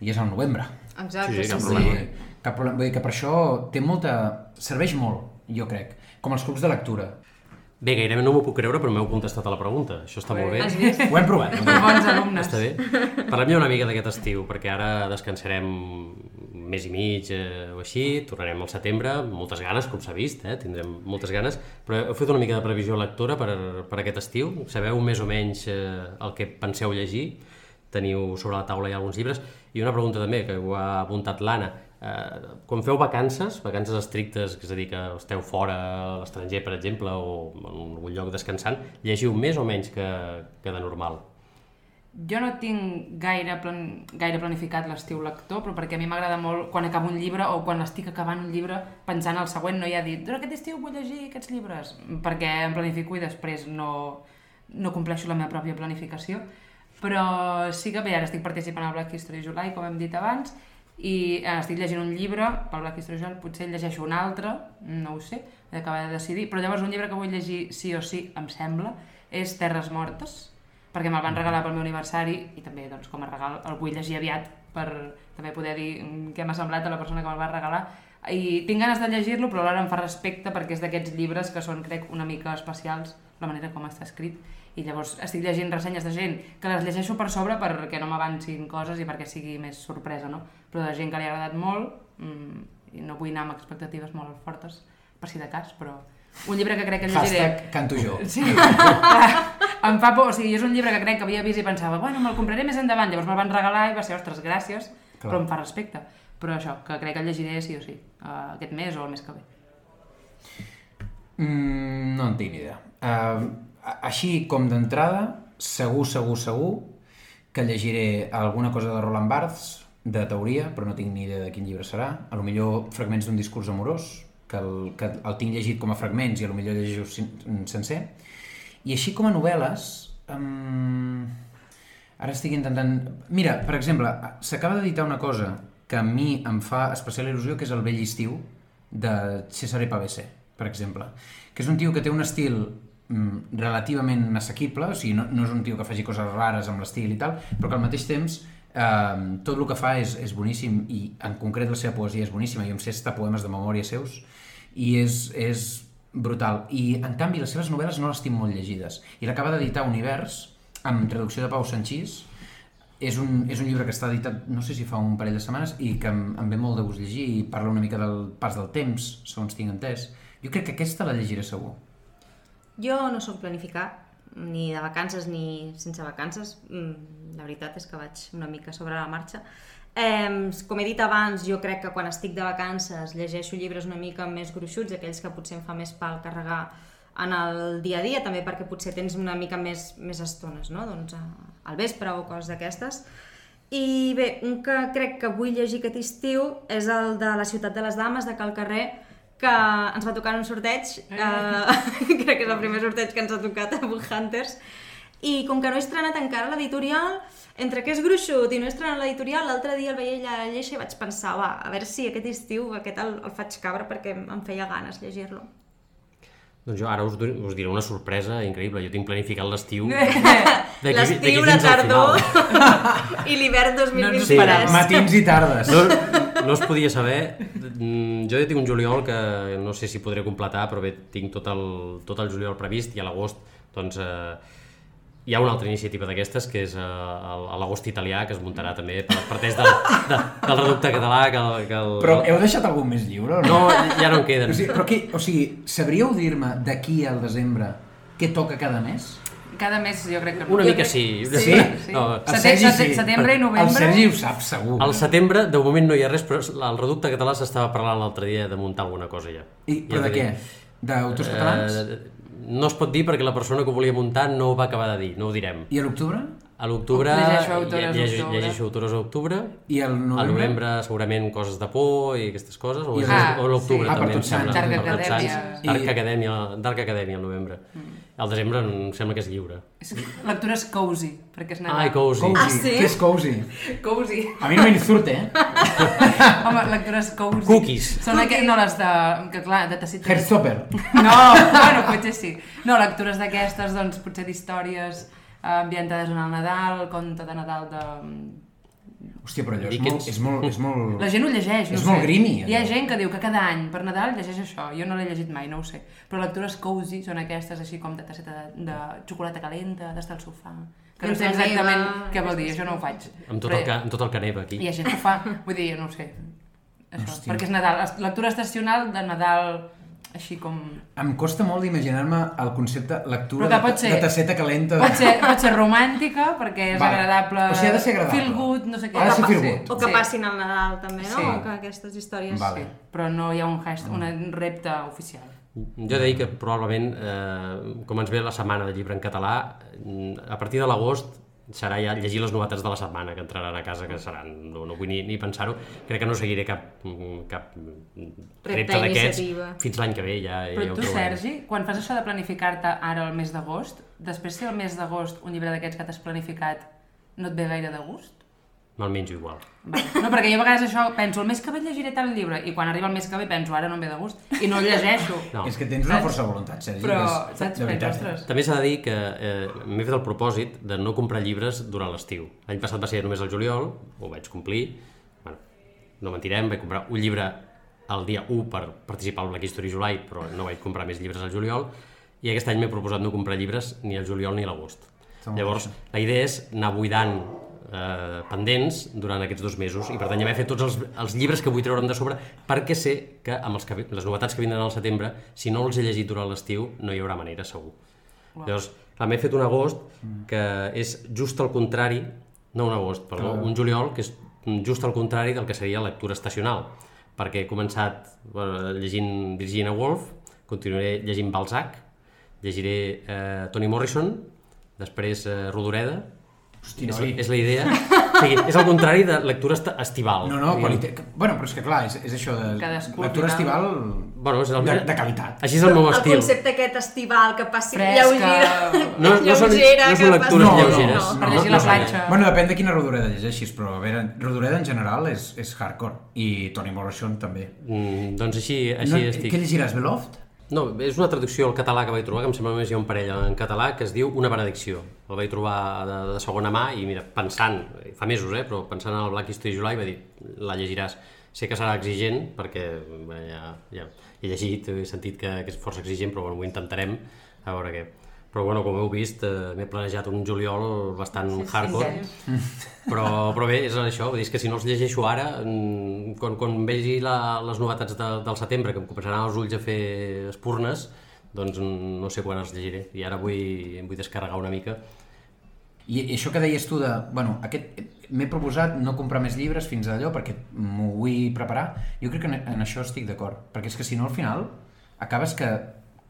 S2: I és al novembre.
S4: Exacte,
S1: Sí,
S4: sí,
S1: cap
S4: sí.
S1: problema.
S2: Vull dir, Cap problema. Vull dir que per això té molta... serveix molt, jo crec. Com els clubs de lectura.
S1: bé, gairebé no m'ho puc creure però m'heu contestat a la pregunta això està molt bé
S4: Has vist?
S2: Ho hem provat. ho hem provat.
S3: Bons alumnes.
S1: Està bé. Parlem ja una mica d'aquest estiu, perquè ara descansarem mes i mig eh, o així, tornarem al setembre, moltes ganes, com s'ha vist, eh? tindrem moltes ganes, però heu fet una mica de previsió lectora per, per aquest estiu? Sabeu més o menys eh, el que penseu llegir? Teniu sobre la taula ja alguns llibres? I una pregunta també, que ho ha apuntat l'Anna, eh, quan feu vacances, vacances estrictes, és a dir, que esteu fora a l'estranger, per exemple, o en algun lloc descansant, llegiu més o menys que, que de normal?
S3: Jo no tinc gaire, plan, gaire planificat l'estiu lector, però perquè a mi m'agrada molt quan acabo un llibre o quan estic acabant un llibre pensant al següent, no hi ha dit aquest estiu vull llegir aquests llibres, perquè em planifico i després no, no compleixo la meva pròpia planificació. Però sí que bé, ara estic participant al Black History July, com hem dit abans, i eh, estic llegint un llibre pel Black History July, potser llegeixo un altre, no ho sé, he d'acabar de decidir, però llavors un llibre que vull llegir sí o sí, em sembla, és Terres Mortes, perquè me'l van regalar pel meu aniversari i també doncs, com a regal el vull llegir aviat per també poder dir mm, què m'ha semblat a la persona que me'l va regalar i tinc ganes de llegir-lo però alhora em fa respecte perquè és d'aquests llibres que són crec una mica especials la manera com està escrit i llavors estic llegint ressenyes de gent que les llegeixo per sobre perquè no m'avancin coses i perquè sigui més sorpresa no? però de gent que li ha agradat molt mmm, i no vull anar amb expectatives molt fortes per si de cas però un llibre que crec que llegiré
S2: Hashtag canto jo.
S3: Sí, em fa por, o sigui, és un llibre que crec que havia vist i pensava, bueno, me'l compraré més endavant, llavors me'l van regalar i va ser, ostres, gràcies,
S2: Clar.
S3: però em fa respecte. Però això, que crec que el llegiré sí o sí, uh, aquest mes o el mes que ve.
S2: Mm, no en tinc ni idea. Uh, així com d'entrada, segur, segur, segur que llegiré alguna cosa de Roland Barthes, de teoria, però no tinc ni idea de quin llibre serà. A lo millor fragments d'un discurs amorós, que el, que el tinc llegit com a fragments i a lo millor llegeixo sencer. I així com a novel·les... Um, ara estic intentant... Mira, per exemple, s'acaba d'editar una cosa que a mi em fa especial il·lusió, que és El vell estiu, de Cesare Pavese, per exemple. Que és un tio que té un estil relativament assequible, o sigui, no, no és un tio que faci coses rares amb l'estil i tal, però que al mateix temps eh, tot el que fa és, és boníssim i en concret la seva poesia és boníssima. Jo em sé estar poemes de memòria seus i és, és brutal. I en canvi les seves novel·les no les tinc molt llegides. I l'acaba d'editar Univers, amb traducció de Pau Sanchís, és un, és un llibre que està editat, no sé si fa un parell de setmanes, i que em, em ve molt de gust llegir i parla una mica del pas del temps, segons tinc entès. Jo crec que aquesta la llegiré segur.
S4: Jo no sóc planificar, ni de vacances ni sense vacances. Mm, La veritat és que vaig una mica sobre la marxa. Eh, com he dit abans, jo crec que quan estic de vacances llegeixo llibres una mica més gruixuts, aquells que potser em fa més pal carregar en el dia a dia, també perquè potser tens una mica més, més estones, no? doncs a- al vespre o coses d'aquestes. I bé, un que crec que vull llegir aquest estiu és el de La ciutat de les dames, de Cal Carrer, que ens va tocar en un sorteig, eh, crec que és el primer sorteig que ens ha tocat a Book Hunters, i com que no he estrenat encara l'editorial, entre que és gruixut i no he estrenat l'editorial, l'altre dia el veia allà a la lleixa i vaig pensar, va, a veure si aquest estiu aquest el, el faig cabre perquè em feia ganes llegir-lo.
S1: Doncs jo ara us, us diré una sorpresa increïble. Jo tinc planificat l'estiu
S4: L'estiu, la tardor i l'hivern
S3: No ens
S4: 2023.
S3: esperàvem.
S2: Matins i tardes.
S1: No, no es podia saber. Mm, Jo ja tinc un juliol que no sé si podré completar, però bé, tinc tot el, tot el juliol previst i a l'agost doncs, eh, hi ha una altra iniciativa d'aquestes que és eh, l'agost italià que es muntarà també per, parteix del, de, del reducte català que el, que el...
S2: Però heu deixat algun més lliure o no?
S1: No, ja no en queden.
S2: O sigui, però què, o sigui, sabríeu dir-me d'aquí al desembre què toca cada mes?
S3: Cada mes jo crec que.
S1: Una mica sí.
S2: Sí?
S3: sí.
S1: No,
S2: El
S3: Sete-
S2: Sergi
S3: sete- setembre i novembre.
S2: El Sergi ho sap, segur.
S1: al setembre, de moment no hi ha res, però el reducte català s'estava parlant l'altre dia de muntar alguna cosa ja.
S2: I, però
S1: Ja
S2: de què? D'autors catalans?
S1: Eh, no es pot dir perquè la persona que ho volia muntar no ho va acabar de dir, no ho direm.
S2: I a l'octubre?
S1: A l'octubre...
S3: Llegeixo autores
S1: lle- llegeixo-
S3: d'octubre.
S1: Llegeixo autores a octubre.
S2: I al novembre?
S1: A novembre segurament coses de por i aquestes coses, o,
S2: I
S3: Ah,
S1: o a l'octubre
S2: sí. Ah, per
S1: també em
S2: Tots Sants,
S1: sembla. Tots
S3: Acadèmia.
S1: Sants. Dark
S2: I-
S1: Acadèmia, Dark Acadèmia al novembre. Al desembre em sembla que és lliure.
S3: És lectures cozy, perquè és Nadal.
S1: Ai, cozy.
S2: Cozy.
S4: Ah, sí?
S2: Què és cozy?
S3: Cozy.
S2: A mi no m'insurte, eh?
S3: Home, lectures cozy.
S1: Cookies.
S3: Són aqu... no les de... que clar, de tacit...
S2: Herzopper.
S3: No, bueno, potser sí. No, lectures d'aquestes, doncs, potser d'històries eh, ambientades en el Nadal, conte de Nadal de...
S2: Hòstia, però allò és molt, és molt, és molt...
S3: La gent ho llegeix, no
S2: És
S3: ho
S2: molt
S3: sé.
S2: grimy,
S3: Hi ha
S2: allò.
S3: gent que diu que cada any per Nadal llegeix això. Jo no l'he llegit mai, no ho sé. Però lectures cozy són aquestes així com de tasseta de, de xocolata calenta, d'estar al sofà. Que no sé exactament
S4: neva,
S3: què vol dir, jo no ho faig.
S1: Amb tot,
S3: Però
S1: el, ca- amb tot el que neva aquí.
S3: Hi ha gent que ho fa, vull dir, no ho sé. Això,
S2: Hòstia.
S3: perquè és Nadal. Lectura estacional de Nadal, així com...
S2: Em costa molt d'imaginar-me el concepte lectura de,
S3: ser-
S2: de tasseta calenta.
S3: Pot ser, pot ser romàntica, perquè és
S2: Vale.
S3: agradable.
S2: O sigui, ha de ser agradable.
S3: Feel good, no sé què.
S2: Ha de ser feel good.
S4: O que
S3: sí.
S4: passin al Nadal, també, no?
S3: Sí.
S4: O que aquestes històries...
S2: Vale.
S3: Sí, però no hi ha un, hashtag, un repte oficial.
S1: Jo he de dir que probablement, eh, com ens ve la setmana de llibre en català, mm, a partir de l'agost serà ja llegir les novetats de la setmana que entraran a casa, que seran, no, no vull ni, ni pensar-ho, crec que no seguiré cap, cap repte d'aquests fins l'any que ve, ja, ja
S3: Però
S1: ho
S3: tu,
S1: trobarem.
S3: Sergi, quan fas això de planificar-te ara el mes d'agost, després si el mes d'agost un llibre d'aquests que t'has planificat no et ve gaire de gust?
S1: Me'l menjo igual.
S3: Vale. No, perquè jo a vegades això penso, el mes que ve llegiré tal llibre, i quan arriba el mes que ve penso, ara no em ve de gust, i no el llegeixo.
S1: No.
S2: És que tens una força de voluntat, Sergi.
S3: Però,
S2: és,
S3: saps?
S2: de veritat.
S3: ostres,
S1: També s'ha de dir que eh, m'he fet el propòsit de no comprar llibres durant l'estiu. L'any passat va ser només el juliol, ho vaig complir, bueno, no mentirem, vaig comprar un llibre el dia 1 per participar al Black History July, però no vaig comprar més llibres al juliol, i aquest any m'he proposat no comprar llibres ni al juliol ni a l'agost. Llavors, la idea és anar buidant eh, pendents durant aquests dos mesos. I per tant ja m'he fet tots els, els llibres que vull treure'm de sobre perquè sé que amb els que, les novetats que vindran al setembre, si no els he llegit durant l'estiu, no hi haurà manera, segur. Llavors, clar, m'he fet un agost que és just al contrari, no un agost, perdó, un juliol que és just al contrari del que seria lectura estacional, perquè he començat bueno, llegint Virginia Woolf, continuaré llegint Balzac, llegiré eh, Toni Morrison, després eh, Rodoreda,
S2: Hosti,
S1: és,
S2: noi.
S1: és la idea. O sigui, és el contrari de lectura estival.
S2: No, no,
S1: diguem.
S2: qualitat... Bueno, però és que clar, és, és això de
S3: Cadascú,
S2: lectura
S3: al
S2: estival
S1: Bueno, és el
S2: de, de qualitat.
S1: Així és el meu
S4: El
S1: estil.
S4: concepte aquest estival que passi
S3: Fresca.
S4: lleugera,
S1: No- no són-
S4: lleugera,
S1: no són lectures
S4: passi-
S1: lleugeres.
S3: Per
S1: no,
S3: llegir
S1: no
S3: la
S1: són-
S3: platja.
S2: Bueno, depèn de quina rodoreda llegeixis, però a veure, rodoreda en general és, és hardcore. I Toni Morrison també.
S1: Mm, doncs així, així
S2: no,
S1: estic.
S2: Què llegiràs, Beloved?
S1: No, és una traducció al català que vaig trobar, que em sembla només hi ha un parell en català, que es diu Una benedicció. El vaig trobar de, de segona mà i mira, pensant, fa mesos, eh, però pensant en el Black History July, va dir, la llegiràs. Sé que serà exigent, perquè bé, ja, ja he llegit, he sentit que, que és força exigent, però bueno, ho intentarem, a veure què. Però bueno, com heu vist, eh, m'he planejat un juliol bastant sí, hardcore,
S3: intens.
S1: però, però bé, és això, vull dir, és que si no els llegeixo ara, mm, quan, quan vegi la, les novetats de, del setembre, que em començaran els ulls a fer espurnes, doncs mm, no sé quan els llegiré. I ara vull, vull descarregar una mica.
S2: I, això que deies tu de... Bueno, aquest... M'he proposat no comprar més llibres fins a allò perquè m'ho vull preparar. Jo crec que en, en això estic d'acord. Perquè és que si no, al final, acabes que,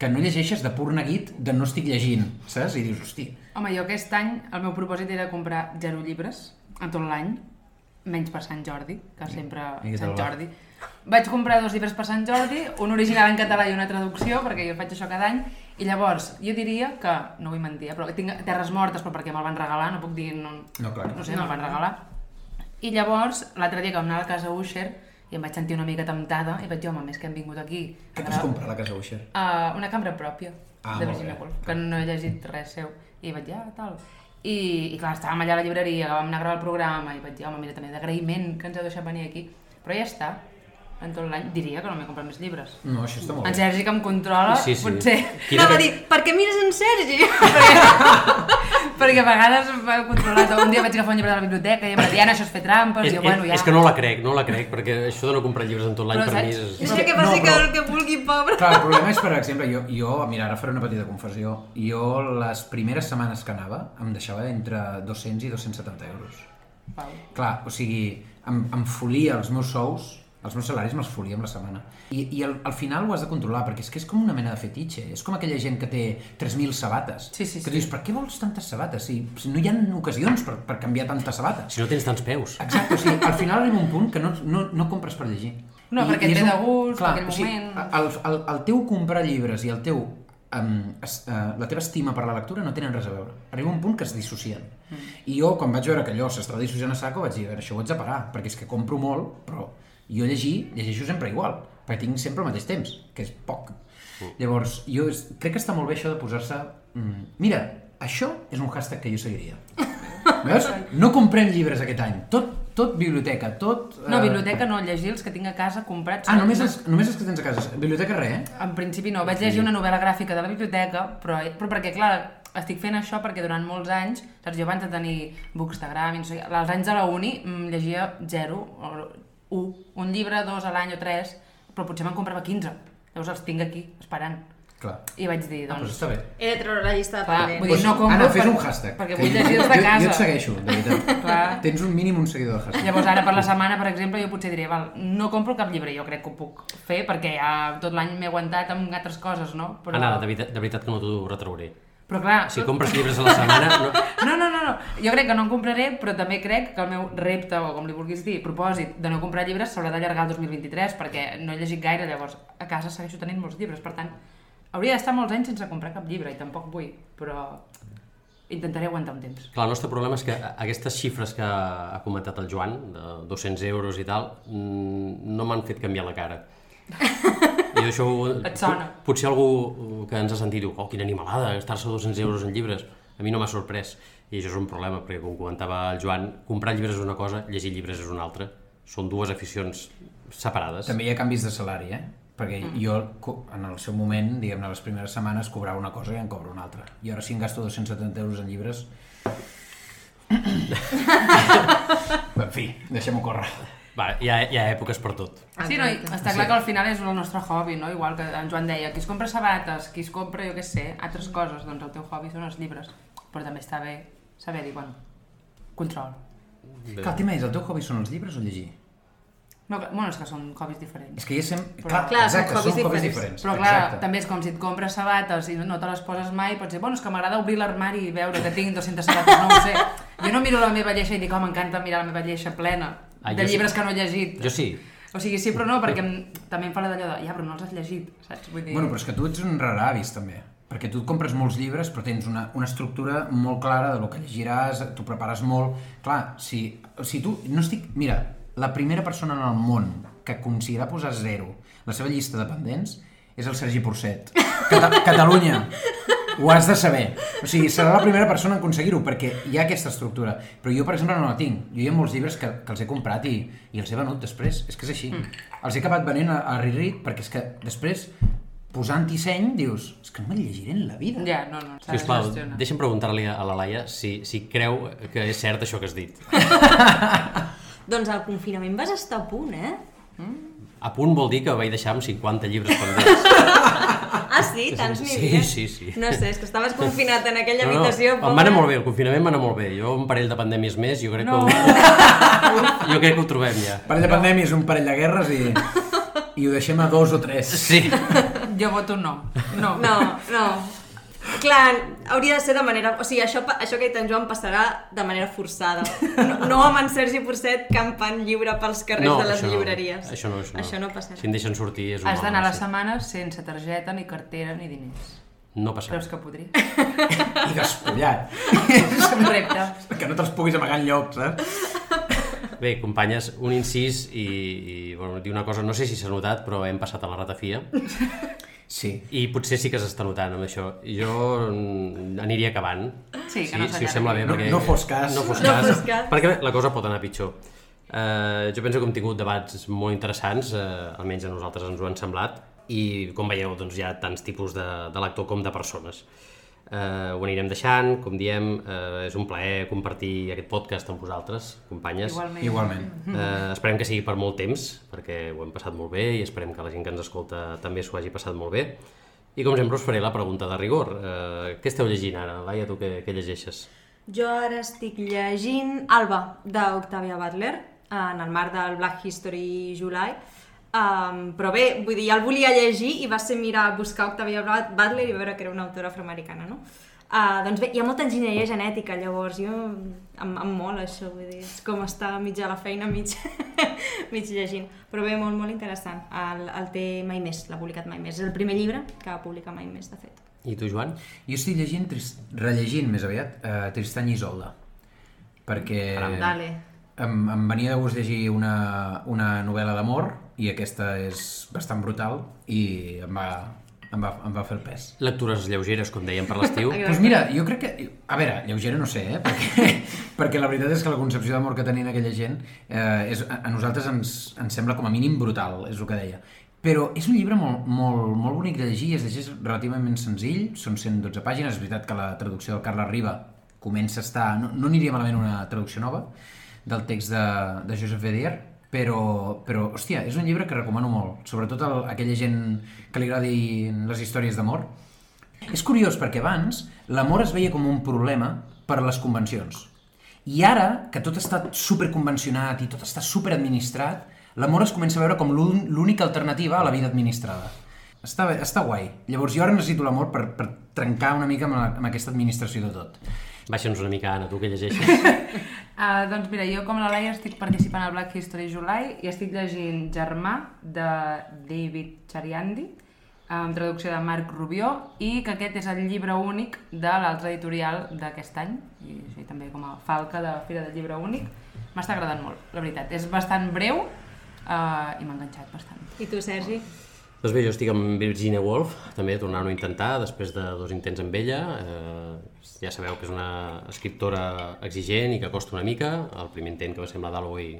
S2: que no llegeixes de pur neguit de no estic llegint, saps? I dius, hosti,
S3: Home, jo aquest any el meu propòsit era comprar zero llibres en tot l'any, menys per Sant Jordi, que sempre
S2: I
S3: Sant? Jordi. Vaig comprar dos llibres per Sant Jordi, un original en català i una traducció, perquè jo faig això cada any, i llavors jo diria que, no vull mentir, eh, però tinc Terres Mortes, però perquè me'l van regalar, no puc dir... No,
S2: No, clar.
S3: no sé, me'l van regalar. I llavors, l'altre dia que vam anar a la casa Usher, i em vaig sentir una mica temptada, i vaig dir, home, més que hem vingut aquí...
S2: què vas comprar a la casa Usher?
S3: Uh, una cambra pròpia
S2: Ah,
S3: de Virginia. Woolf, que no he llegit res seu. I vaig dir, ah, tal. I, I clar, estàvem allà a la llibreria, vam anar a gravar el programa, i vaig dir, home, mira, també d'agraïment que ens heu deixat venir aquí. Però ja està, en tot l'any. Diria que no m'he comprat més llibres.
S2: No, això està molt
S3: En
S2: bé.
S3: Sergi, que em controla,
S1: Sí, sí.
S3: potser...
S1: Quina
S4: Anava a
S1: que-
S4: dir, per què mires en Sergi?
S3: perquè a vegades em va controlar. Un dia vaig agafar un llibre de la biblioteca i em va dir, Anna, això és fer trampes,
S1: És,
S3: i jo, bueno, ja...
S1: és que no la crec, no la crec, perquè això de no comprar llibres en tot l'any per mi
S3: saps?
S1: és...
S4: És
S2: És
S4: que,
S2: que-
S4: que faci
S2: no,
S4: que
S2: però-
S4: el que vulgui, pobre.
S2: Clar, el problema és, per exemple, jo, jo, mira, ara faré una petita confessió. Jo, les primeres setmanes que anava, em deixava entre 200 i 270 euros.
S3: Pau.
S2: Clar, o sigui, em, em folia els meus sous, els meus salaris me'ls folia amb la setmana. I, i al, al final ho has de controlar, perquè és que és com una mena de fetitxe. És com aquella gent que té 3.000 sabates.
S3: Sí, sí,
S2: que
S3: sí.
S2: dius, per què vols tantes sabates? Si, si no hi ha ocasions per, per canviar tantes sabates.
S1: Si no tens tants peus.
S2: Exacte, o sigui, al final arriba un punt que no, no, no compres per llegir.
S3: No, perquè et
S2: és
S3: ve
S2: un-
S3: de gust, aquell
S2: o sigui,
S3: moment.
S2: El, el, el teu comprar llibres i el teu um, es, uh, la teva estima per la lectura no tenen res a veure. Arriba un punt que es dissocien. Mm. I jo, quan vaig veure que allò s'estava dissociant a saco, vaig dir, a veure, això ho haig de parar, perquè és que compro molt, però jo llegir, llegeixo sempre igual, perquè tinc sempre el mateix temps, que és poc. Mm. Llavors, jo és, crec que està molt bé això de posar-se... Mm, mira, això és un hashtag que jo seguiria. Veus? No comprem llibres aquest any. Tot, tot biblioteca, tot...
S3: No,
S2: eh,
S3: biblioteca no, llegir els que tinc a casa comprats.
S2: Ah, només els, només els que tens a casa. Biblioteca res, eh?
S3: En principi no, vaig llegir una novel·la gràfica de la biblioteca, però, però perquè, clar, estic fent això perquè durant molts anys, saps, jo abans de tenir Bookstagram, no als anys de la uni mm, llegia zero, o un, un llibre, dos a l'any o tres, però potser me'n comprava 15. Llavors els tinc aquí, esperant.
S2: Clar.
S3: I vaig dir,
S2: Ah, doncs
S3: doncs...
S2: està bé.
S4: He de treure la llista de
S3: Clar, vull dir, no compro
S2: Anna, fes un hashtag.
S3: perquè
S2: que
S3: vull
S2: jo-
S3: llegir els de
S2: jo- Jo
S3: casa.
S2: et segueixo, de veritat.
S3: Clar.
S2: Tens un mínim un seguidor de hashtag.
S3: Llavors ara per la setmana, per exemple, jo potser diré, val, no compro cap llibre, jo crec que ho puc fer perquè ja tot l'any m'he aguantat amb altres coses, no? Però...
S1: Anna, de veritat, de veritat que no t'ho retrauré.
S3: Però clar,
S1: Si compres llibres a la setmana... No...
S3: No, no, no, no. Jo crec que no en compraré, però també crec que el meu repte, o com li vulguis dir, propòsit de no comprar llibres s'haurà d'allargar al 2023, perquè no he llegit gaire, llavors a casa segueixo tenint molts llibres, per tant, hauria d'estar molts anys sense comprar cap llibre, i tampoc vull, però intentaré aguantar un temps.
S1: Clar, el nostre problema és que aquestes xifres que ha comentat el Joan, de 200 euros i tal, mm, no m'han fet canviar la cara. I això...
S3: Et sona?
S1: Potser algú que ens ha sentit diu, oh, quina animalada, gastar-se 200 euros en llibres. A mi no m'ha sorprès. I això és un problema, perquè com comentava el Joan, comprar llibres és una cosa, llegir llibres és una altra. Són dues aficions separades.
S2: També hi ha canvis de salari, eh? Perquè
S3: Mm.
S2: jo, en el seu moment, diguem-ne, les primeres setmanes, cobrava una cosa i en cobro una altra. I ara si em gasto 270 euros en llibres... en fi, deixem-ho córrer.
S1: Va, hi ha, hi ha èpoques per tot.
S3: Sí, no, està clar que al final és el nostre hobby, no? Igual que en Joan deia, qui es compra sabates, qui es compra, jo què sé, altres coses, doncs el teu hobby són els llibres. Però també està bé saber dir, bueno, control.
S2: Clar, el tema és, el teu hobby són els llibres o llegir?
S3: No, clar, bueno, és que són hobbies diferents.
S2: És que ja sem...
S3: Però-
S2: Clar,
S4: Clar, són
S2: exacte,
S4: hobbies
S2: són hobbies
S4: diferents.
S2: diferents.
S3: Però clar,
S2: exacte.
S3: també és com si et compres sabates i no te les poses mai, pots dir, bueno, és que m'agrada obrir l'armari i veure que tinc 200 sabates, no ho sé. Jo no miro la meva lleixa i dic, oh, m'encanta mirar la meva lleixa plena
S1: Ah,
S3: de
S1: jo sí.
S3: llibres que no he llegit.
S1: Jo sí.
S3: O sigui, sí, però no, perquè em, també em fa la d'allò de, ja, però no els has llegit, saps? Vull dir...
S2: Bueno, però és que tu ets un rara avis, també. Perquè tu et compres molts llibres, però tens una, una estructura molt clara de lo que llegiràs, tu prepares molt... Clar, si, si tu... No estic... Mira, la primera persona en el món que considera posar zero la seva llista de pendents és el Sergi Porcet. Cata Catalunya! Ho has de saber. O sigui, serà la primera persona en aconseguir-ho, perquè hi ha aquesta estructura. Però jo, per exemple, no la tinc. Jo hi ha molts llibres que, que els he comprat i, i els he venut després. És que és així. Mm. Els he acabat venent a, a Ririt perquè és que després, posant-hi seny, dius, és que no me'l llegiré en la vida.
S3: Ja, no, no, de
S1: Sisplau,
S3: gestionar.
S1: deixa'm preguntar-li a la Laia si, si creu que és cert això que has dit.
S4: Doncs al confinament vas estar a punt, eh?
S1: A punt vol dir que vaig deixar amb 50 llibres pendents.
S4: Ah, sí? sí? Tants n'hi
S1: Sí,
S4: havia?
S1: sí, sí.
S4: No sé, és que estaves confinat en aquella
S1: No, no,
S4: habitació.
S1: em va anar molt bé, el confinament va anar molt bé. Jo un parell de pandèmies més, jo crec
S3: No.
S1: que ho, jo crec que ho trobem ja.
S2: Un parell de pandèmies, un parell de guerres i, i ho deixem a dos o tres.
S1: Sí.
S3: Jo voto no. No.
S4: No, no. Clar, hauria de ser de manera... O sigui, això, això que ha dit en Joan passarà de manera forçada. No, no amb en Sergi Porcet campant lliure pels carrers de les
S1: això
S4: llibreries.
S1: No, això no, això no.
S4: Això no passarà.
S1: Si em deixen sortir és un
S3: Has d'anar a la setmana sense targeta, ni cartera, ni diners.
S1: No passarà.
S3: Creus que podria?
S2: I despullat.
S3: És un repte.
S2: que no te'ls puguis amagar enlloc, saps?
S1: Bé, companyes, un incís i, i bueno, dir una cosa, no sé si s'ha notat, però hem passat a la ratafia
S2: Sí.
S1: i potser sí que s'està notant amb això. Jo mm, aniria acabant.
S3: Sí, que
S1: si,
S3: no
S1: si
S3: s'allargui.
S1: us sembla bé,
S2: No-
S1: perquè...
S2: no fos cas.
S1: No fos
S4: No
S1: cas,
S4: fos cas.
S1: perquè la cosa pot anar pitjor. Uh, jo penso que hem tingut debats molt interessants, uh, almenys a nosaltres ens ho han semblat, i com veieu doncs, hi ha tants tipus de, de lector com de persones. Uh, ho anirem deixant, com diem, uh, és un plaer compartir aquest podcast amb vosaltres, companyes.
S3: Igualment.
S2: Igualment.
S1: Eh, esperem que sigui per molt temps, perquè ho hem passat molt bé i esperem que la gent que ens escolta també s'ho hagi passat molt bé. I com sempre us faré la pregunta de rigor. Eh, què esteu llegint ara? Laia, tu què, què llegeixes?
S4: Jo ara estic llegint Alba, d'Octavia Butler, en el marc del Black History July. Um, però bé, vull dir, ja el volia llegir i va ser mirar, buscar Octavia Butler i veure que era una autora afroamericana, no? Uh, doncs bé, hi ha molta enginyeria genètica, llavors jo em, em mola això, vull dir, és com estar mig a la feina, mig, mig llegint. Però bé, molt, molt interessant. El, el té Mai Més, l'ha publicat Mai Més. És el primer llibre que va publicar Mai Més, de fet.
S1: I tu, Joan?
S2: Jo estic llegint, tris- rellegint més aviat, uh, Tristany i Isolda. Perquè
S1: Caram.
S4: Dale.
S2: em, em venia de gust llegir una, una novel·la d'amor i aquesta és bastant brutal i em va, em va, em va fer el pes.
S1: Lectures lleugeres, com dèiem per l'estiu.
S2: Doncs pues mira, jo crec que... A veure, lleugera no sé, eh? Perquè, perquè la veritat és que la concepció d'amor que tenien aquella gent eh, és, a, nosaltres ens, ens sembla com a mínim brutal, és el que deia. Però és un llibre molt, molt, molt bonic de llegir, es llegeix relativament senzill, són 112 pàgines, és veritat que la traducció del Carles Riba comença a estar... No, no aniria malament una traducció nova del text de, de Joseph Vedier, però, però, hòstia, és un llibre que recomano molt, sobretot a aquella gent que li agradin les històries d'amor, és curiós perquè abans l'amor es veia com un problema per a les convencions. I ara, que tot està superconvencionat i tot està superadministrat, l'amor es comença a veure com l'ún- l'única alternativa a la vida administrada. Està, està guai. Llavors jo ara necessito l'amor per, per trencar una mica amb, la, amb aquesta administració de tot.
S1: Baixa'ns una mica, Anna, tu què llegeixes?
S3: Uh, doncs mira, jo com la Laia estic participant al Black History July i estic llegint Germà de David Chariandi amb traducció de Marc Rubió i que aquest és el llibre únic de l'altre editorial d'aquest any i sí, també com a falca de Fira del Llibre Únic m'està agradant molt, la veritat és bastant breu uh, i m'ha enganxat bastant
S4: I tu, Sergi?
S1: Doncs bé, jo estic amb Virginia Woolf, també tornant-ho a intentar, després de dos intents amb ella. Eh, ja sabeu que és una escriptora exigent i que costa una mica. El primer intent que va la Dalloway,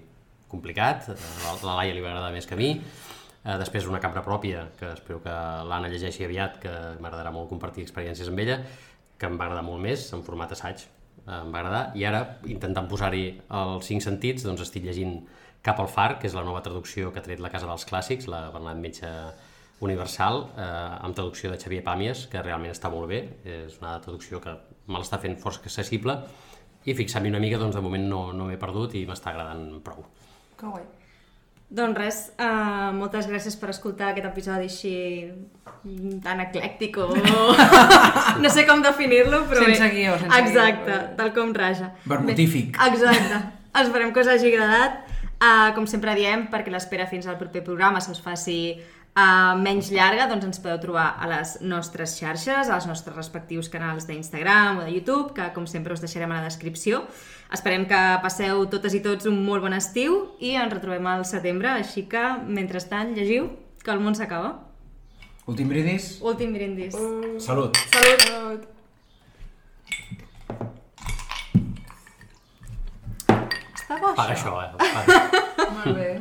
S1: complicat. Eh, La, la Laia li va agradar més que a mi. Eh, després una cambra pròpia, que espero que l'Anna llegeixi aviat, que m'agradarà molt compartir experiències amb ella, que em va agradar molt més, en format assaig, eh, em va agradar. I ara, intentant posar-hi els cinc sentits, doncs estic llegint Cap al far, que és la nova traducció que ha tret la Casa dels Clàssics, la Bernat Metge Universal, eh, amb traducció de Xavier Pàmies, que realment està molt bé. És una traducció que me l'està fent força accessible i fixant-m'hi una mica, doncs de moment no, no m'he perdut i m'està agradant prou.
S3: que guai
S4: Doncs res, uh, moltes gràcies per escoltar aquest episodi així tan eclèctic o... no sé com definir-lo, però
S3: Sense
S4: bé.
S3: guió, sense
S4: Exacte,
S3: guió.
S4: tal com raja.
S2: Vermutífic.
S4: Bé, exacte. Esperem que us hagi agradat. Uh, com sempre diem, perquè l'espera fins al proper programa se us faci uh, menys llarga, doncs ens podeu trobar a les nostres xarxes, als nostres respectius canals d'Instagram o de YouTube, que com sempre us deixarem a la descripció. Esperem que passeu totes i tots un molt bon estiu i ens retrobem al setembre, així que, mentrestant, llegiu que el món s'acaba.
S2: Últim brindis?
S4: Últim brindis.
S2: Salut!
S4: Salut! Està bo,
S1: Paga
S4: això?
S1: això, eh? Paga.
S3: molt bé